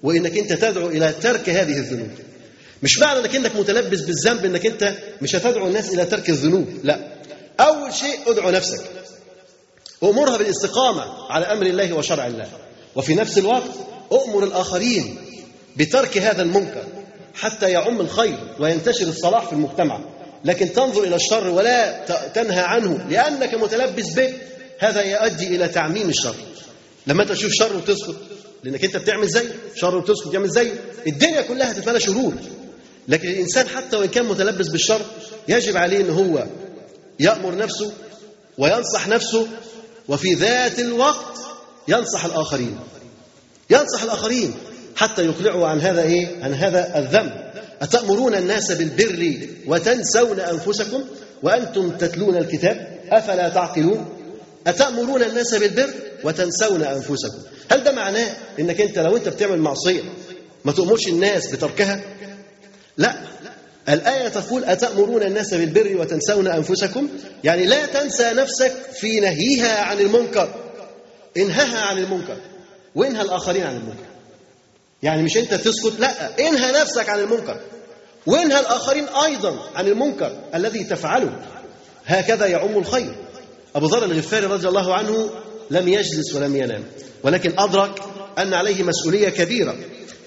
وإنك أنت تدعو إلى ترك هذه الذنوب. مش معنى إنك أنك متلبس بالذنب إنك أنت مش هتدعو الناس إلى ترك الذنوب لا. أول شيء أدعو نفسك. أمرها بالاستقامة على أمر الله وشرع الله. وفي نفس الوقت أؤمر الآخرين بترك هذا المنكر حتى يعم الخير وينتشر الصلاح في المجتمع. لكن تنظر إلى الشر ولا تنهى عنه لأنك متلبس به. هذا يؤدي إلى تعميم الشر. لما أنت تشوف شر وتسكت لأنك أنت بتعمل زي شر وتسكت تعمل زي الدنيا كلها تتمنى شرور. لكن الإنسان حتى وإن كان متلبس بالشر يجب عليه أن هو يأمر نفسه وينصح نفسه وفي ذات الوقت ينصح الآخرين ينصح الآخرين حتى يقلعوا عن هذا إيه؟ عن هذا الذنب. أتأمرون الناس بالبر وتنسون أنفسكم وأنتم تتلون الكتاب؟ أفلا تعقلون؟ أتأمرون الناس بالبر وتنسون أنفسكم؟ هل ده معناه إنك أنت لو أنت بتعمل معصية ما تأمرش الناس بتركها؟ لا. الآية تقول أتأمرون الناس بالبر وتنسون أنفسكم؟ يعني لا تنسى نفسك في نهيها عن المنكر. انهها عن المنكر. وانهى الآخرين عن المنكر. يعني مش أنت تسكت لا انهى نفسك عن المنكر. وانهى الآخرين أيضا عن المنكر الذي تفعله. هكذا يعم الخير. أبو ذر الغفاري رضي الله عنه لم يجلس ولم ينام. ولكن أدرك أن عليه مسؤولية كبيرة.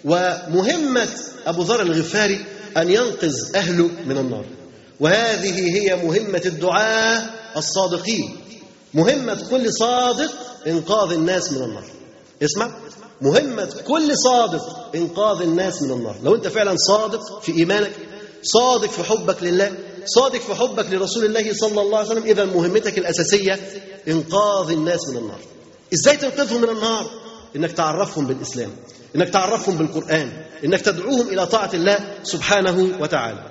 ومهمة أبو ذر الغفاري أن ينقذ أهله من النار. وهذه هي مهمة الدعاة الصادقين. مهمة كل صادق إنقاذ الناس من النار. اسمع. مهمة كل صادق إنقاذ الناس من النار. لو أنت فعلا صادق في إيمانك صادق في حبك لله صادق في حبك لرسول الله صلى الله عليه وسلم إذا مهمتك الأساسية إنقاذ الناس من النار. إزاي تنقذهم من النار؟ إنك تعرفهم بالإسلام إنك تعرفهم بالقرآن إنك تدعوهم إلى طاعة الله سبحانه وتعالى.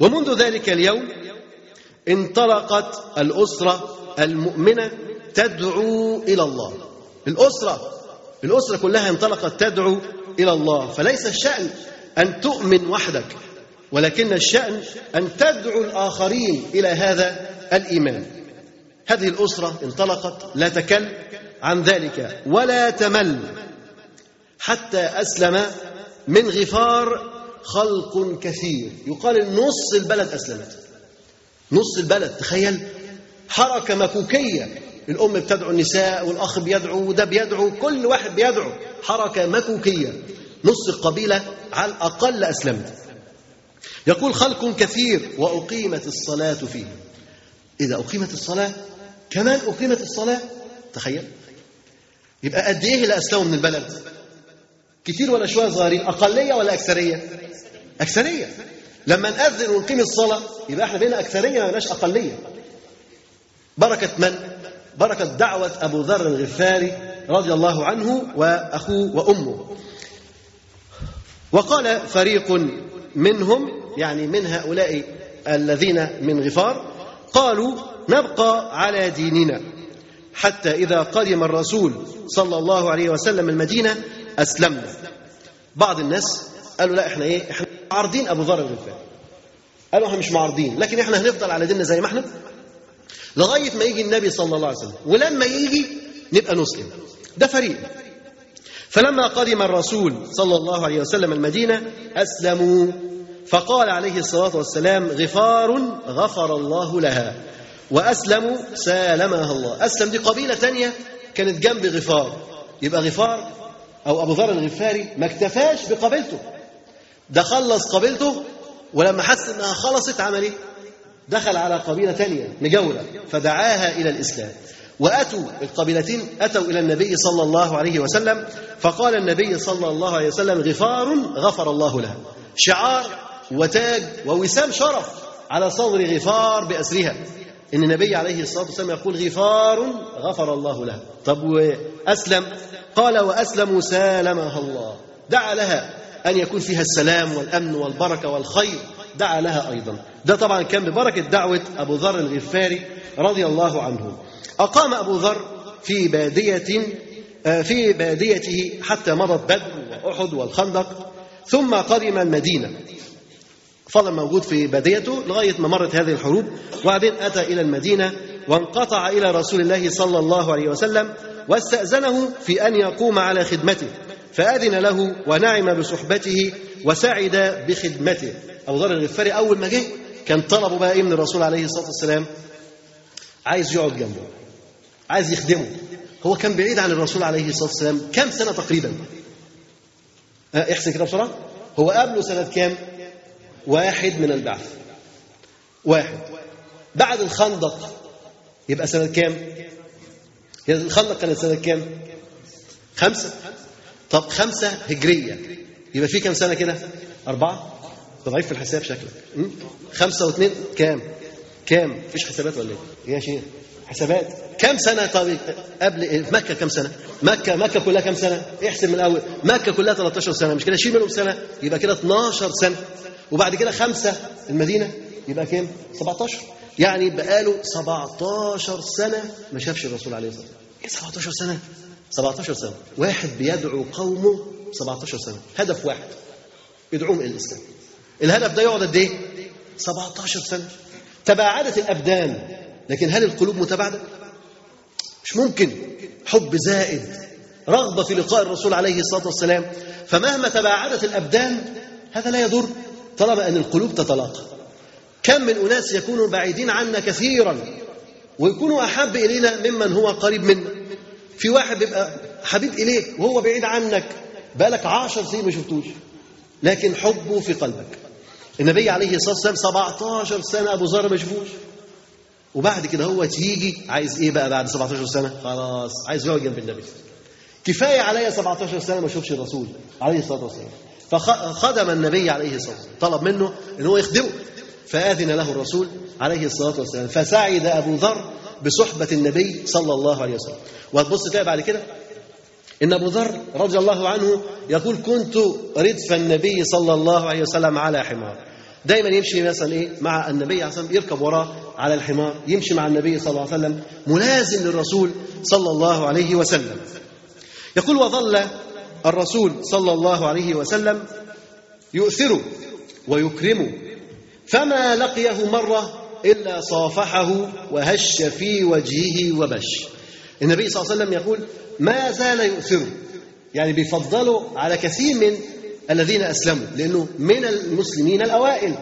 ومنذ ذلك اليوم انطلقت الأسرة المؤمنة تدعو إلى الله. الأسرة الأسرة كلها انطلقت تدعو إلى الله. فليس الشأن أن تؤمن وحدك ولكن الشأن أن تدعو الآخرين إلى هذا الإيمان. هذه الأسرة انطلقت لا تكل عن ذلك ولا تمل حتى أسلم من غفار خلق كثير. يقال نص البلد أسلمت. نص البلد تخيل. حركة مكوكية. الأم بتدعو النساء والأخ بيدعو وده بيدعو كل واحد بيدعو. حركة مكوكية. نص القبيلة على الأقل أسلمت. يقول خلق كثير وأقيمت الصلاة فيه. إذا أقيمت الصلاة كمان أقيمت الصلاة؟ تخيل. يبقى قد إيه اللي أسلموا من البلد؟ كتير ولا شوية صغيرين؟ أقلية ولا أكثرية؟ أكثرية. لما نأذن ونقيم الصلاة يبقى إحنا بقينا أكثرية ما أقلية. بركة من؟ بركة دعوة أبو ذر الغفاري رضي الله عنه وأخوه وأمه. وقال فريق منهم يعني من هؤلاء الذين من غفار قالوا نبقى على ديننا حتى إذا قدم الرسول صلى الله عليه وسلم المدينة أسلمنا. بعض الناس قالوا لا إحنا إيه؟ إحنا عارضين أبو ذر الغفاري. قالوا إحنا مش معارضين لكن إحنا هنفضل على ديننا زي ما إحنا؟ لغاية ما يجي النبي صلى الله عليه وسلم. ولما يجي نبقى نسلم. ده فريق. فلما قدم الرسول صلى الله عليه وسلم المدينة أسلموا. فقال عليه الصلاة والسلام غفار غفر الله لها. وأسلموا سالمها الله. أسلم دي قبيلة ثانية كانت جنب غفار. يبقى غفار أو أبو ذر الغفاري ما اكتفاش بقبيلته. ده خلص قبيلته ولما حس إنها خلصت عمل إيه؟ دخل على قبيلة ثانية مجاورة فدعاها إلى الإسلام. وأتوا القبيلتين أتوا إلى النبي صلى الله عليه وسلم فقال النبي صلى الله عليه وسلم غفار غفر الله له. شعار وتاج ووسام شرف على صدر غفار بأسرها. إن النبي عليه الصلاة والسلام يقول غفار غفر الله له. طب وأسلم؟ قال وأسلموا سالمها الله. دعا لها أن يكون فيها السلام والأمن والبركة والخير. دعا لها أيضا. ده طبعا كان ببركة دعوة أبو ذر الغفاري رضي الله عنه. أقام أبو ذر في بادية في باديته حتى مضت بدر وأحد والخندق ثم قدم المدينة. فضل موجود في باديته لغاية ما مرت هذه الحروب وبعدين أتى إلى المدينة وانقطع إلى رسول الله صلى الله عليه وسلم واستأذنه في أن يقوم على خدمته. فأذن له ونعم بصحبته وسعد بخدمته. أبو ذر الغفاري أول ما جه كان طلبه بقى إيه من الرسول عليه الصلاة والسلام؟ عايز يقعد جنبه. عايز يخدمه. هو كان بعيد عن الرسول عليه الصلاة والسلام كم سنة تقريبا؟ أه احسن كده بسرعة. هو قابله سنة كام؟ واحد من البعث. واحد. بعد الخندق يبقى سنة كام؟ الخندق كانت سنة كام؟ خمسة. طب خمسة هجرية. يبقى في كام سنة كده؟ أربعة. ضعيف في الحساب شكلك? خمسة واثنين. كام؟ كام؟ مفيش حسابات ولا إيه؟ يا شيخ. حسابات. كام سنة طب قبل مكة كام سنة؟ مكة مكة كلها كام سنة؟ احسب من الأول. مكة كلها 13 سنة. مش كده شيل منهم سنة؟ يبقى كده 12 سنة. وبعد كده خمسة. المدينة يبقى كام؟ 17 يعني بقاله 17 سنة ما شافش الرسول عليه الصلاة والسلام. إيه 17 سنة؟ 17 سنة. واحد بيدعو قومه 17 سنة. هدف واحد. يدعوهم إلى الإسلام. الهدف ده يقعد قد إيه؟ 17 سنة. تباعدت الأبدان. لكن هل القلوب متباعدة؟ مش ممكن. حب زائد. رغبة في لقاء الرسول عليه الصلاة والسلام. فمهما تباعدت الأبدان هذا لا يضر. طالما أن القلوب تتلاقى. كم من أناس يكونوا بعيدين عنا كثيرا ويكونوا أحب إلينا ممن هو قريب منا. في واحد بيبقى حبيب إليك وهو بعيد عنك. بقالك عشر سنين ما شفتوش. لكن حبه في قلبك. النبي عليه الصلاة والسلام 17 سنة أبو ذر ما شافوش وبعد كده هو يجي عايز إيه بقى بعد 17 سنة؟ خلاص عايز يقعد جنب النبي كفاية عليا 17 سنة ما اشوفش الرسول عليه الصلاة والسلام. فخدم النبي عليه الصلاة والسلام. طلب منه إن هو يخدمه. فآذن له الرسول عليه الصلاة والسلام. فسعد أبو ذر بصحبة النبي صلى الله عليه وسلم. وهتبص تلاقي بعد كده إن أبو ذر رضي الله عنه يقول كنت ردف النبي صلى الله عليه وسلم على حمار. دايما يمشي مثلا إيه مع النبي عليه والسلام يركب وراه على الحمار يمشي مع النبي صلى الله عليه وسلم ملازم للرسول صلى الله عليه وسلم. يقول وظل الرسول صلى الله عليه وسلم يؤثر ويكرم فما لقيه مرة إلا صافحه وهش في وجهه وبش. النبي صلى الله عليه وسلم يقول ما زال يؤثره يعني بيفضله على كثير من الذين أسلموا لأنه من المسلمين الأوائل.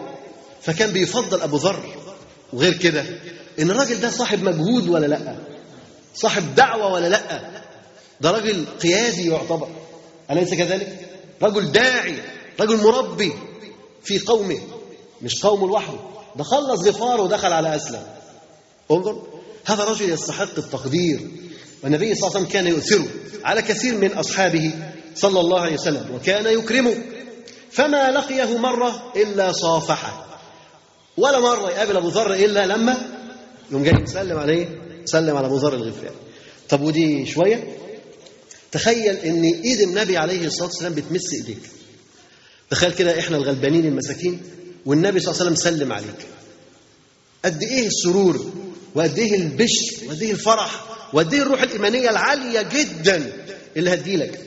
فكان بيفضل أبو ذر. وغير كده إن الراجل ده صاحب مجهود ولا لأ؟ صاحب دعوة ولا لأ؟ ده راجل قيادي يعتبر. أليس كذلك؟ رجل داعي رجل مربي في قومه مش قومه لوحده. ده خلص غفاره ودخل على أسلم. انظر هذا رجل يستحق التقدير. والنبي صلى الله عليه وسلم كان يؤثره على كثير من أصحابه صلى الله عليه وسلم وكان يكرمه. فما لقيه مرة إلا صافحه ولا مرة يقابل أبو ذر إلا لما يوم جاي يسلم عليه سلم على أبو ذر الغفاري طب ودي شوية. تخيل إن إيد النبي عليه الصلاة والسلام بتمس إيديك. تخيل كده إحنا الغلبانين المساكين والنبي صلى الله عليه وسلم سلم عليك. قد إيه السرور وقد إيه البشر وقد إيه الفرح وقد إيه الروح الإيمانية العالية جدا اللي هتجيلك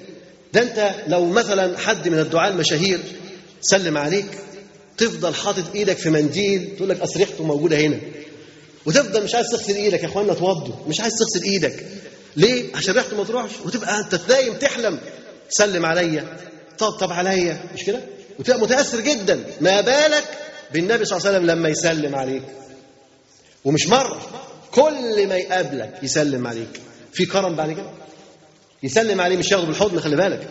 ده أنت لو مثلا حد من الدعاة المشاهير سلم عليك تفضل حاطط إيدك في منديل تقول لك أصل ريحته موجودة هنا. وتفضل مش عايز تغسل إيدك يا إخوانا توضوا. مش عايز تغسل إيدك. ليه؟ عشان ريحته ما تروحش. وتبقى أنت نايم تحلم. سلم عليا. طبطب عليا. مش كده؟ وتبقى متأثر جدا. ما بالك بالنبي صلى الله عليه وسلم لما يسلم عليك. ومش مرة. كل ما يقابلك يسلم عليك. في كرم بعد كده. يسلم عليه مش ياخده بالحضن خلي بالك.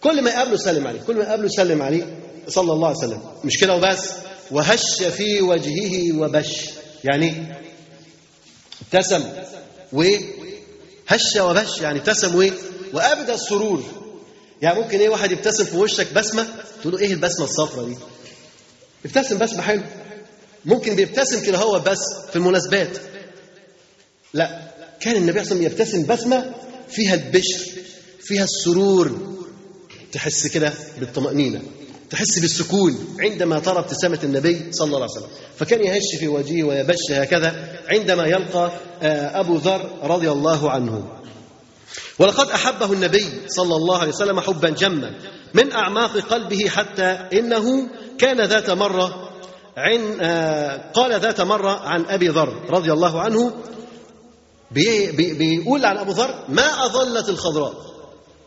كل ما يقابله يسلم عليه. كل ما يقابله يسلم عليه صلى الله عليه وسلم. مش كده وبس؟ وهش في وجهه وبش. يعني ابتسم وهش وبش. يعني ابتسم وايه وأبدى السرور. يعني ممكن إيه واحد يبتسم في وشك بسمة؟ تقول له إيه البسمة الصفراء دي؟ ابتسم بسمة حلو. ممكن بيبتسم كده هو بس في المناسبات. لا كان النبي صلى الله عليه وسلم يبتسم بسمة فيها البشر فيها السرور. تحس كده بالطمأنينة تحس بالسكون عندما ترى ابتسامة النبي صلى الله عليه وسلم. فكان يهش في وجهه ويبش هكذا عندما يلقى أبو ذر رضي الله عنه. ولقد أحبه النبي صلى الله عليه وسلم حبا جما من أعماق قلبه حتى إنه كان ذات مرة عن قال ذات مرة عن أبي ذر رضي الله عنه بي بي بيقول عن أبو ذر ما أظلت الخضراء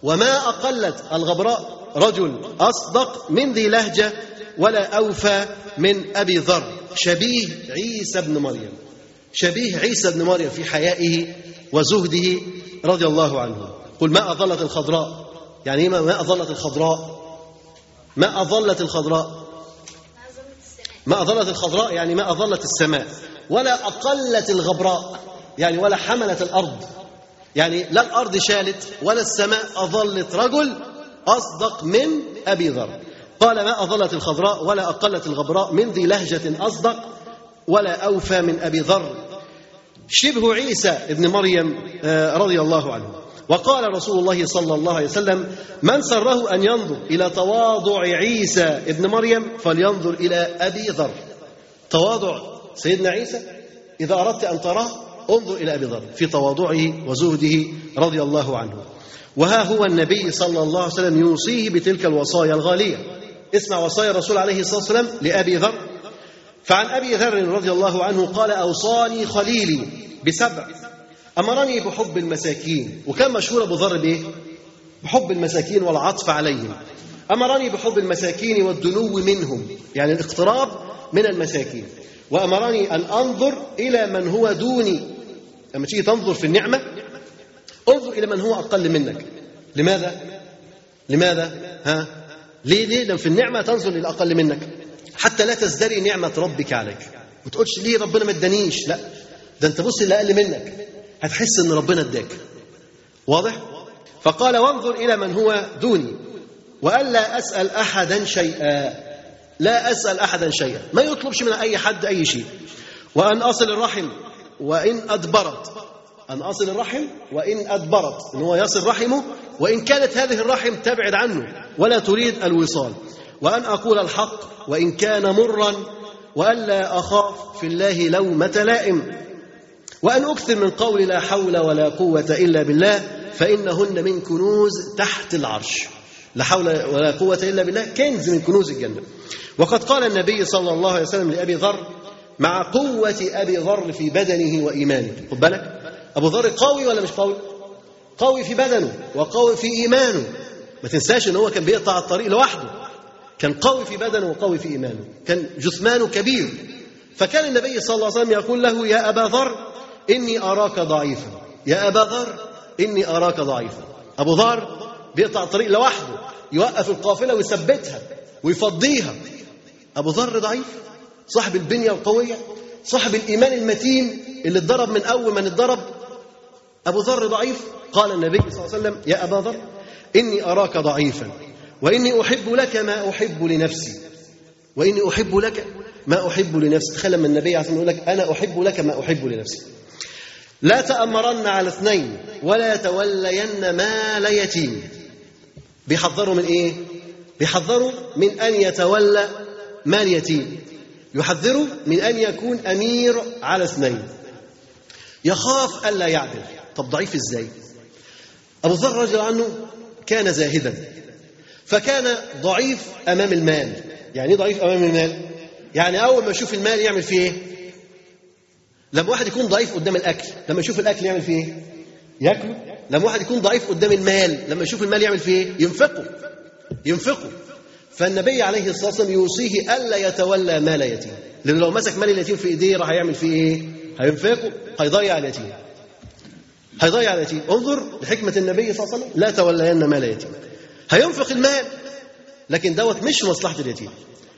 وما أقلت الغبراء رجل أصدق من ذي لهجة ولا أوفى من أبي ذر شبيه عيسى بن مريم شبيه عيسى بن مريم في حيائه وزهده رضي الله عنه. قل ما أظلت الخضراء يعني ما ما أظلت الخضراء؟ ما أظلت الخضراء؟ ما أظلت الخضراء يعني ما أظلت السماء ولا أقلت الغبراء. يعني ولا حملت الأرض. يعني لا الأرض شالت ولا السماء أظلت رجل أصدق من أبي ذر. قال ما أظلت الخضراء ولا أقلت الغبراء من ذي لهجة أصدق ولا أوفى من أبي ذر. شبه عيسى ابن مريم رضي الله عنه. وقال رسول الله صلى الله عليه وسلم من سره أن ينظر إلى تواضع عيسى ابن مريم فلينظر إلى أبي ذر. تواضع سيدنا عيسى؟ إذا أردت أن تراه انظر إلى أبي ذر في تواضعه وزهده رضي الله عنه. وها هو النبي صلى الله عليه وسلم يوصيه بتلك الوصايا الغالية. اسمع وصايا الرسول عليه الصلاة والسلام لأبي ذر. فعن أبي ذر رضي الله عنه قال أوصاني خليلي بسبع. أمرني بحب المساكين. وكان مشهور أبو ذر بإيه؟ بحب المساكين والعطف عليهم. أمرني بحب المساكين والدنو منهم يعني الاقتراب من المساكين. وأمرني أن أنظر إلى من هو دوني. لما تيجي تنظر في النعمة انظر إلى من هو أقل منك. لماذا؟ لماذا؟ ها؟ ليه ليه؟ لما في النعمة تنظر إلى أقل منك. حتى لا تزدري نعمة ربك عليك. ما تقولش ليه ربنا ما ادانيش؟ لا. ده أنت بص اللي أقل منك. هتحس إن ربنا اداك. واضح؟ فقال وانظر إلى من هو دوني. والا أسأل أحدا شيئا. لا أسأل أحدا شيئا. ما يطلبش من أي حد أي شيء. وأن أصل الرحم. وإن أدبرت. أن أصل الرحم وإن أدبرت. إن هو يصل رحمه وإن كانت هذه الرحم تبعد عنه ولا تريد الوصال. وأن أقول الحق وإن كان مرا والا أخاف في الله لومة لائم. وأن أكثر من قول لا حول ولا قوة إلا بالله فإنهن من كنوز تحت العرش. لا حول ولا قوة إلا بالله. كنز من كنوز الجنة. وقد قال النبي صلى الله عليه وسلم لأبي ذر مع قوة أبي ذر في بدنه وإيمانه. خد بالك؟ أبو ذر قوي ولا مش قوي؟ قوي في بدنه وقوي في إيمانه. ما تنساش إن هو كان بيقطع الطريق لوحده. كان قوي في بدنه وقوي في إيمانه. كان جثمانه كبير. فكان النبي صلى الله عليه وسلم يقول له يا أبا ذر إني أراك ضعيفا. يا أبا ذر إني أراك ضعيفا. أبو ذر بيقطع الطريق لوحده يوقف القافلة ويثبتها ويفضيها. أبو ذر ضعيف؟ صاحب البنية القوية صاحب الإيمان المتين اللي اتضرب من أول من اتضرب. أبو ذر ضعيف؟ قال النبي صلى الله عليه وسلم يا أبا ذر إني أراك ضعيفا وإني أحب لك ما أحب لنفسي وإني أحب لك ما أحب لنفسي. تخيل لما النبي عليه يقول لك أنا أحب لك ما أحب لنفسي. لا تأمرن على اثنين ولا تولين مال يتيم. بيحذروا من إيه؟ بيحذروا من أن يتولى مال يتيم. يحذروا من أن يكون أمير على اثنين. يخاف الا يعدل. طب ضعيف إزاي؟ أبو ذر رضي الله عنه كان زاهدا. فكان ضعيف أمام المال. يعني إيه ضعيف أمام المال؟ يعني أول ما يشوف المال يعمل فيه إيه؟ لما واحد يكون ضعيف قدام الأكل لما يشوف الأكل يعمل فيه إيه؟ ياكله لما واحد يكون ضعيف قدام المال لما يشوف المال يعمل فيه إيه؟ ينفقه. ينفقه. فالنبي عليه الصلاة والسلام يوصيه ألا يتولى مال يتيم لأن لو مسك مال اليتيم في إيديه راح يعمل فيه إيه؟ هينفقه هيضيع اليتيم. هيضيع اليتيم. انظر لحكمة النبي صلى الله عليه وسلم لا تولين مال يتيم هينفق المال لكن دوت مش مصلحة اليتيم.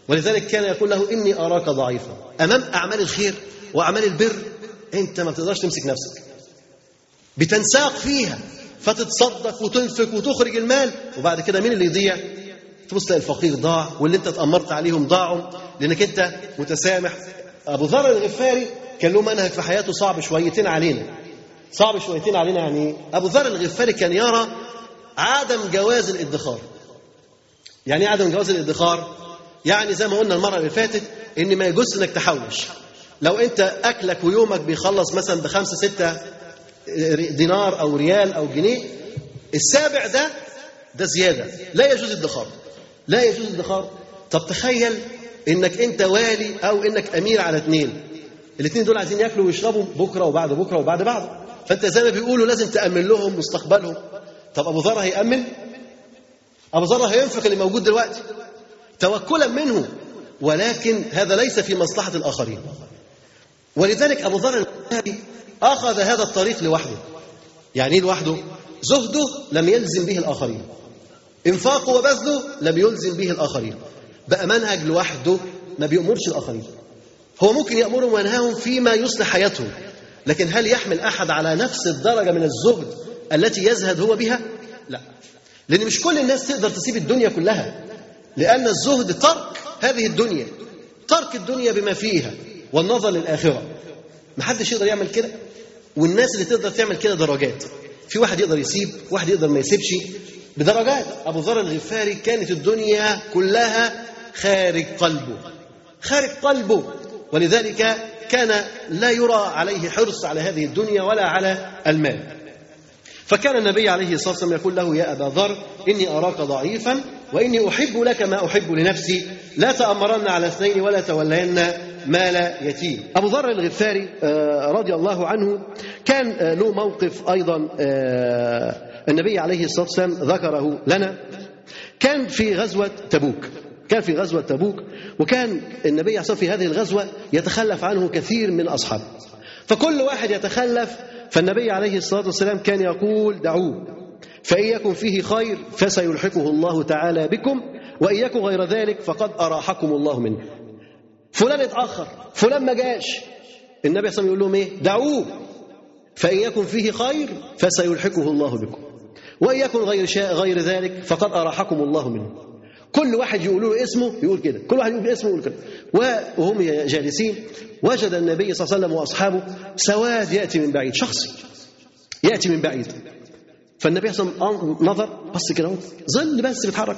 ولذلك كان يقول له إني أراك ضعيفا. أمام أعمال الخير وأعمال البر أنت ما بتقدرش تمسك نفسك. بتنساق فيها فتتصدق وتنفق وتخرج المال وبعد كده مين اللي يضيع؟ تبص تلاقي الفقير ضاع واللي انت اتامرت عليهم ضاعوا لأنك انت متسامح. أبو ذر الغفاري كان له منهج في حياته صعب شويتين علينا. صعب شويتين علينا يعني أبو ذر الغفاري كان يرى عدم جواز الادخار. يعني عدم جواز الادخار يعني زي ما قلنا المرة اللي فاتت إن ما يجوز إنك تحوش. لو أنت أكلك ويومك بيخلص مثلا بخمسة ستة دينار أو ريال أو جنيه السابع ده ده زيادة. لا يجوز الادخار. لا يجوز الادخار. طب تخيل إنك أنت والي أو إنك أمير على اثنين الاثنين دول عايزين ياكلوا ويشربوا بكرة وبعد بكرة وبعد بعد فأنت زي ما بيقولوا لازم تأمن لهم مستقبلهم. طب أبو ذر هيأمن؟ أبو ذر هينفق اللي موجود دلوقتي. توكلا منه. ولكن هذا ليس في مصلحة الآخرين. ولذلك أبو ذر أخذ هذا الطريق لوحده. يعني إيه لوحده؟ زهده لم يلزم به الآخرين. انفاقه وبذله لم يلزم به الآخرين. بقى منهج لوحده ما بيأمرش الآخرين. هو ممكن يأمرهم وينهاهم فيما يصلح حياتهم. لكن هل يحمل أحد على نفس الدرجة من الزهد التي يزهد هو بها؟ لا. لأن مش كل الناس تقدر تسيب الدنيا كلها. لأن الزهد ترك هذه الدنيا. ترك الدنيا بما فيها والنظر للآخرة. محدش يقدر يعمل كده. والناس اللي تقدر تعمل كده درجات. في واحد يقدر يسيب واحد يقدر ما يسيبش. بدرجات. أبو ذر الغفاري كانت الدنيا كلها خارج قلبه. خارج قلبه. ولذلك كان لا يرى عليه حرص على هذه الدنيا ولا على المال. فكان النبي عليه الصلاة والسلام يقول له يا أبا ذر إني أراك ضعيفا وإني أحب لك ما أحب لنفسي. لا تأمرن على اثنين ولا تولين مال يتيم. أبو ذر الغفاري رضي الله عنه كان له موقف أيضا النبي عليه الصلاة والسلام ذكره لنا. كان في غزوة تبوك. كان في غزوة تبوك وكان النبي عليه في هذه الغزوة يتخلف عنه كثير من أصحابه فكل واحد يتخلف فالنبي عليه الصلاة والسلام كان يقول دعوه فإن يكن فيه خير فسيلحقه الله تعالى بكم وإن يكن غير ذلك فقد أراحكم الله منه. فلان اتأخر فلان ما جاش. النبي صلى الله عليه وسلم يقول لهم إيه؟ دعوه فان يكن فيه خير فسيلحقه الله بكم. وإن يكن غير غير ذلك فقد أراحكم الله منه. كل واحد يقول له اسمه يقول كده. كل واحد يقول اسمه يقول كده. وهم جالسين. وجد النبي صلى الله عليه وسلم وأصحابه سواد يأتي من بعيد شخصي يأتي من بعيد. فالنبي صلى الله عليه وسلم نظر بص كده ظل بس بيتحرك.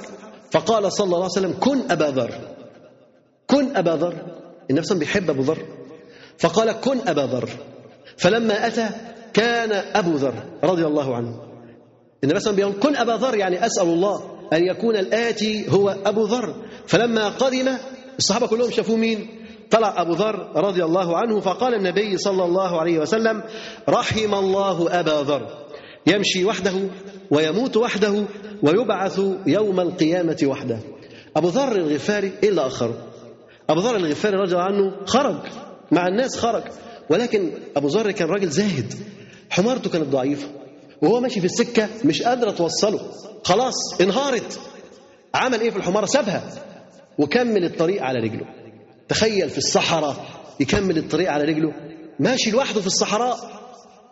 فقال صلى الله عليه وسلم كن أبا ذر. كن أبا ذر. النبي صلى الله عليه وسلم بيحب أبو ذر. فقال كن أبا ذر. فلما أتى كان أبو ذر رضي الله عنه. عليه وسلم بيقول كن أبا ذر. يعني أسأل الله أن يكون الآتي هو أبو ذر. فلما قدم الصحابة كلهم شافوه مين؟ طلع أبو ذر رضي الله عنه فقال النبي صلى الله عليه وسلم رحم الله أبا ذر. يمشي وحده ويموت وحده ويبعث يوم القيامة وحده. أبو ذر الغفاري إيه اللي اخره أبو ذر الغفاري رضي الله عنه خرج. مع الناس خرج. ولكن أبو ذر كان راجل زاهد. حمارته كانت ضعيفة. وهو ماشي في السكة مش قادره توصله خلاص انهارت. عمل إيه في الحمارة؟ سابها. وكمل الطريق على رجله. تخيل في الصحراء يكمل الطريق على رجله. ماشي لوحده في الصحراء.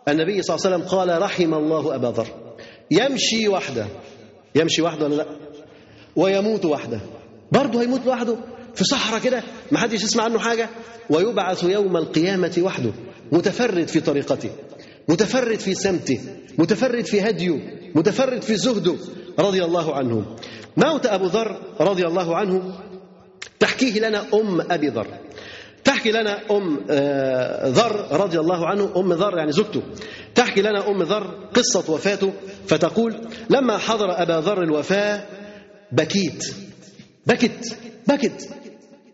النبي صلى الله عليه وسلم قال رحم الله أبا ذر. يمشي وحده. يمشي وحده ولا لا؟ ويموت وحده. برضه هيموت لوحده؟ في صحراء كده؟ ما حدش يسمع عنه حاجة؟ ويبعث يوم القيامة وحده متفرد في طريقته. متفرد في سمته متفرد في هديه متفرد في زهده رضي الله عنه. موت أبو ذر رضي الله عنه تحكيه لنا أم أبي ذر. تحكي لنا أم ذر رضي الله عنه. أم ذر يعني زوجته. تحكي لنا أم ذر قصة وفاته فتقول لما حضر أبا ذر الوفاة بكيت بكت بكت.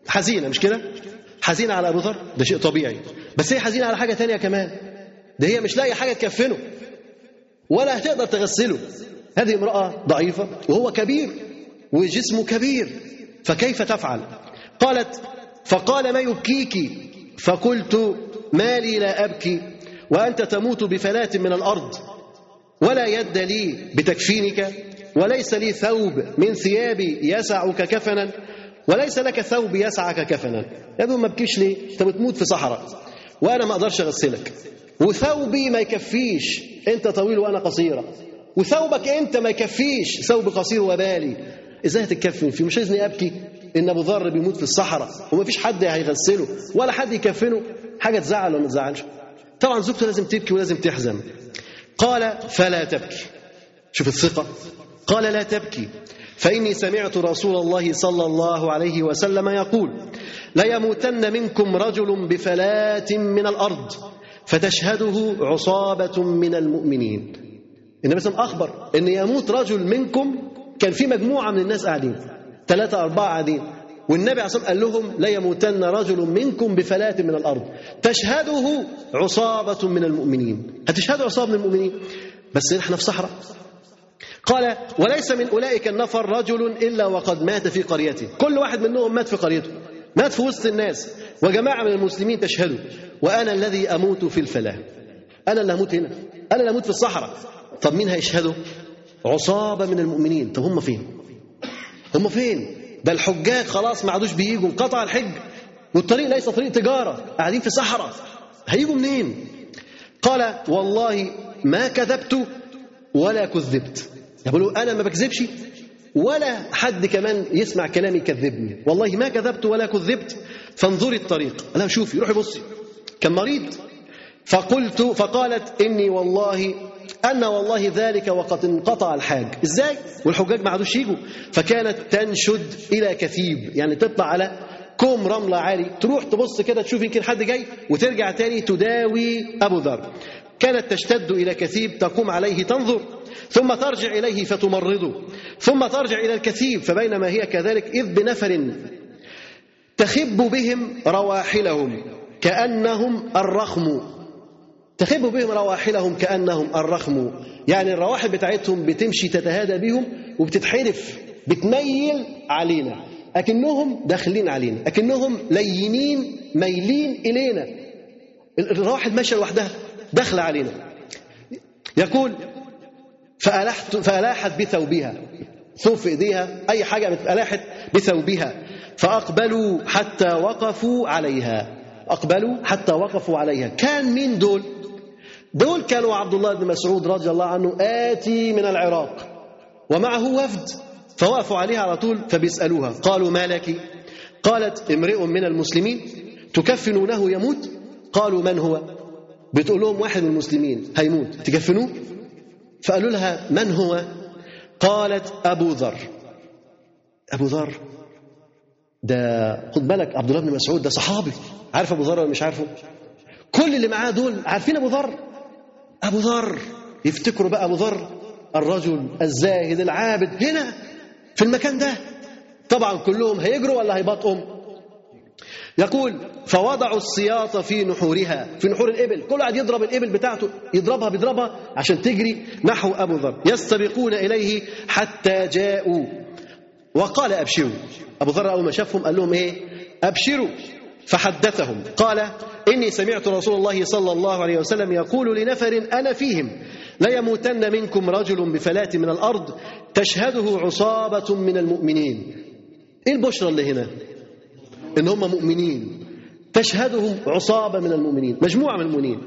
حزينة مش كده؟ حزينة على أبو ذر؟ ده شيء طبيعي. بس هي حزينة على حاجة تانية كمان. ده هي مش لاقي حاجة تكفنه ولا هتقدر تغسله. هذه امرأة ضعيفة وهو كبير وجسمه كبير فكيف تفعل؟ قالت فقال ما يبكيك؟ فقلت ما لي لا أبكي وأنت تموت بفلاه من الأرض ولا يد لي بتكفينك وليس لي ثوب من ثيابي يسعك كفنا وليس لك ثوب يسعك كفنا. يا ما بكيش ليه؟ أنت بتموت في صحراء وأنا ما أقدرش أغسلك. وثوبي ما يكفيش. انت طويل وأنا قصيره وثوبك انت ما يكفيش. ثوب قصير وبالي. إزاي هتتكفن فيه؟ مش عايزني ابكي ان ابو ذر بيموت في الصحراء وما فيش حد هيغسله ولا حد يكفنه. حاجة تزعل ولا ما تزعلش؟ طبعا زوجته لازم تبكي ولازم تحزن. قال فلا تبكي. شوف الثقة. قال لا تبكي. فإني سمعت رسول الله صلى الله عليه وسلم يقول ليموتن منكم رجل بفلاة من الأرض. فتشهده عصابة من المؤمنين. النبي صلى الله عليه وسلم أخبر إن يموت رجل منكم كان في مجموعة من الناس قاعدين ثلاثة أربعة قاعدين. والنبي عليه والسلام قال لهم لا يموتن رجل منكم بفلاة من الأرض. تشهده عصابة من المؤمنين. هتشهدوا عصابة من المؤمنين؟ بس إحنا في صحراء. قال وليس من أولئك النفر رجل إلا وقد مات في قريته. كل واحد منهم مات في قريته. مات في وسط الناس. وجماعة من المسلمين تشهدوا وأنا الذي أموت في الفلاه أنا اللي هموت هنا. أنا اللي هموت في الصحراء. طب مين هيشهدوا؟ عصابة من المؤمنين. طب هم فين؟ هم فين؟ ده الحجاج خلاص ما عادوش بييجوا. انقطع الحج. والطريق ليس طريق تجارة. قاعدين في صحراء. هيجوا منين؟ قال والله ما كذبت ولا كذبت. يقولوا أنا ما بكذبش ولا حد كمان يسمع كلامي يكذبني. والله ما كذبت ولا كذبت. فانظري الطريق. أنا شوفي روحي بصي. كان مريض فقلت فقالت إني والله أن والله ذلك وقد انقطع الحاج. إزاي؟ والحجاج ما عادوش يجوا. فكانت تنشد إلى كثيب يعني تطلع على كوم رملة عالي. تروح تبص كده تشوف يمكن حد جاي وترجع تاني تداوي أبو ذر. كانت تشتد إلى كثيب تقوم عليه تنظر ثم ترجع إليه فتمرضه. ثم ترجع إلى الكثيب فبينما هي كذلك إذ بنفر تخب بهم رواحلهم كأنهم الرخم. تخب بهم رواحلهم كأنهم الرخم. يعني الرواحل بتاعتهم بتمشي تتهادى بهم وبتتحرف بتميل علينا. أكنهم داخلين علينا أكنهم لينين ميلين إلينا. الرواحل ماشية لوحدها داخلة علينا. يقول فألحت فألاحت بثوبها ثوب في إيديها أي حاجة ألاحت بثوبها فأقبلوا حتى وقفوا عليها. أقبلوا حتى وقفوا عليها. كان مين دول؟ دول كانوا عبد الله بن مسعود رضي الله عنه آتي من العراق ومعه وفد فوقفوا عليها على طول فبيسألوها. قالوا ما لك؟ قالت امرئ من المسلمين تكفنونه يموت؟ قالوا من هو؟ بتقول لهم واحد من المسلمين هيموت. تكفنوه؟ فقالوا لها من هو؟ قالت أبو ذر. أبو ذر ده خد بالك عبد الله بن مسعود ده صحابي. عارف أبو ذر ولا مش عارفه؟ كل اللي معاه دول عارفين أبو ذر. أبو ذر يفتكروا بقى أبو ذر الرجل الزاهد العابد هنا في المكان ده. طبعا كلهم هيجروا ولا هيبطئوا يقول فوضعوا السياط في نحورها في نحور الإبل. كل واحد يضرب الإبل بتاعته يضربها بيضربها عشان تجري نحو أبو ذر. يستبقون إليه حتى جاءوا. وقال أبشروا. أبو ذر أول ما شافهم قال لهم إيه؟ أبشروا. فحدثهم. قال إني سمعت رسول الله صلى الله عليه وسلم يقول لنفر أنا فيهم. ليموتن منكم رجل بفلاة من الأرض تشهده عصابة من المؤمنين. إيه البشرى اللي هنا؟ إن هم مؤمنين. تشهدهم عصابة من المؤمنين. مجموعة من المؤمنين.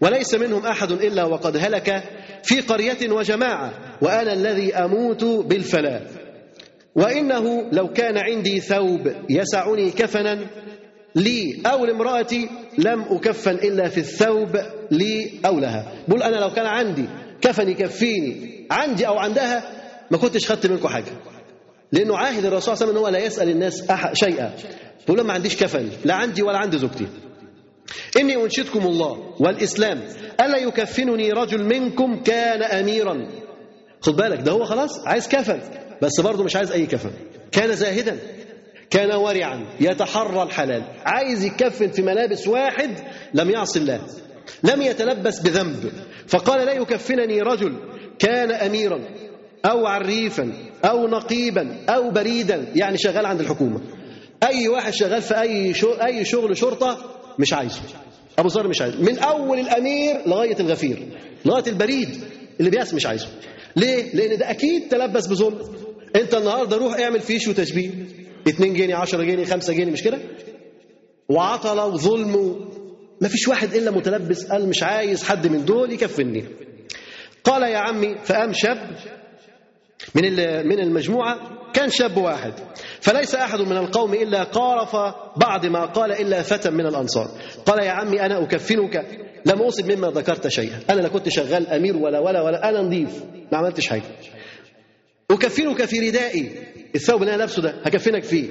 وليس منهم أحد إلا وقد هلك في قرية وجماعة وأنا الذي أموت بالفلاة. وإنه لو كان عندي ثوب يسعني كفنا لي أو لامرأتي لم أكفن إلا في الثوب لي أو لها. بقول أنا لو كان عندي كفن يكفيني عندي أو عندها ما كنتش خدت منكم حاجة. لأنه عاهد الرسول صلى الله عليه وسلم أنه لا يسأل الناس شيئا. بقول ما عنديش كفن لا عندي ولا عند زوجتي. إني أنشدكم الله والإسلام ألا يكفنني رجل منكم كان أميرا؟ خد بالك ده هو خلاص عايز كفن. بس برضه مش عايز أي كفن كان زاهدا كان ورعا يتحرى الحلال. عايز يكفن في ملابس واحد لم يعص الله. لم يتلبس بذنب. فقال لا يكفنني رجل كان أميرا أو عريفا أو نقيبا أو بريدا. يعني شغال عند الحكومة. أي واحد شغال في أي أي شغل شرطة مش عايزه أبو ذر مش عايزه من أول الأمير لغاية الغفير. لغاية البريد اللي بيأس مش عايزه. ليه؟ لأن ده أكيد تلبس بظلم. أنت النهاردة روح اعمل فيش وتشبيه 2 جنيه 10 جنيه 5 جنيه مش كده؟ وعطلة وظلم ما فيش واحد إلا متلبس قال مش عايز حد من دول يكفني. قال يا عمي فقام شاب من من المجموعة كان شاب واحد. فليس أحد من القوم إلا قارف بعد ما قال إلا فتى من الأنصار. قال يا عمي أنا أكفنك. لم أصب مما ذكرت شيئا. أنا لا كنت شغال أمير ولا ولا ولا أنا نظيف ما عملتش حاجة. أكفنك في ردائي. الثوب اللي أنا لابسه ده هكفنك فيه.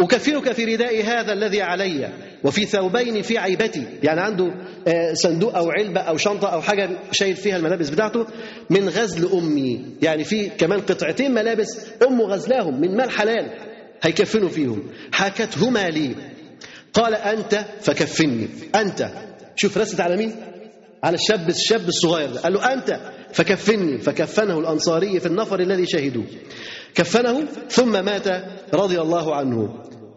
أكفنك في ردائي هذا الذي علي وفي ثوبين في عيبتي. يعني عنده صندوق أو علبة أو شنطة أو حاجة شايل فيها الملابس بتاعته من غزل أمي. يعني في كمان قطعتين ملابس أمه غزلاهم من مال حلال هيكفنوا فيهم. حكتهما لي. قال أنت فكفني. أنت. شوف رست على مين؟ على الشاب الشاب الصغير ده. قال له أنت فكفني فكفنه الأنصاري في النفر الذي شهدوه كفنه ثم مات رضي الله عنه.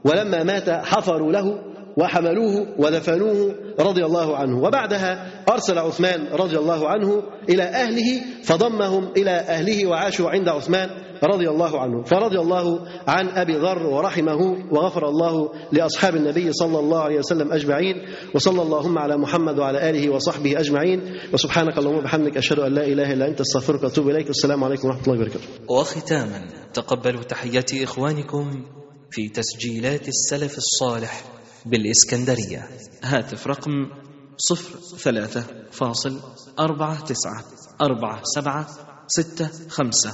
ولما مات حفروا له وحملوه ودفنوه رضي الله عنه. وبعدها أرسل عثمان رضي الله عنه إلى أهله فضمهم إلى أهله وعاشوا عند عثمان. رضي الله عنه. فرضي الله عن أبي ذر ورحمه وغفر الله لأصحاب النبي صلى الله عليه وسلم أجمعين وصلى اللهم على محمد وعلى آله وصحبه أجمعين. وسبحانك اللهم وبحمدك أشهد أن لا إله إلا أنت أستغفرك وأتوب إليك. والسلام عليكم ورحمة الله وبركاته. وختاما تقبلوا تحيات إخوانكم في تسجيلات السلف الصالح بالإسكندرية. هاتف رقم صفر ثلاثة فاصل أربعة تسعة أربعة سبعة ستة خمسة.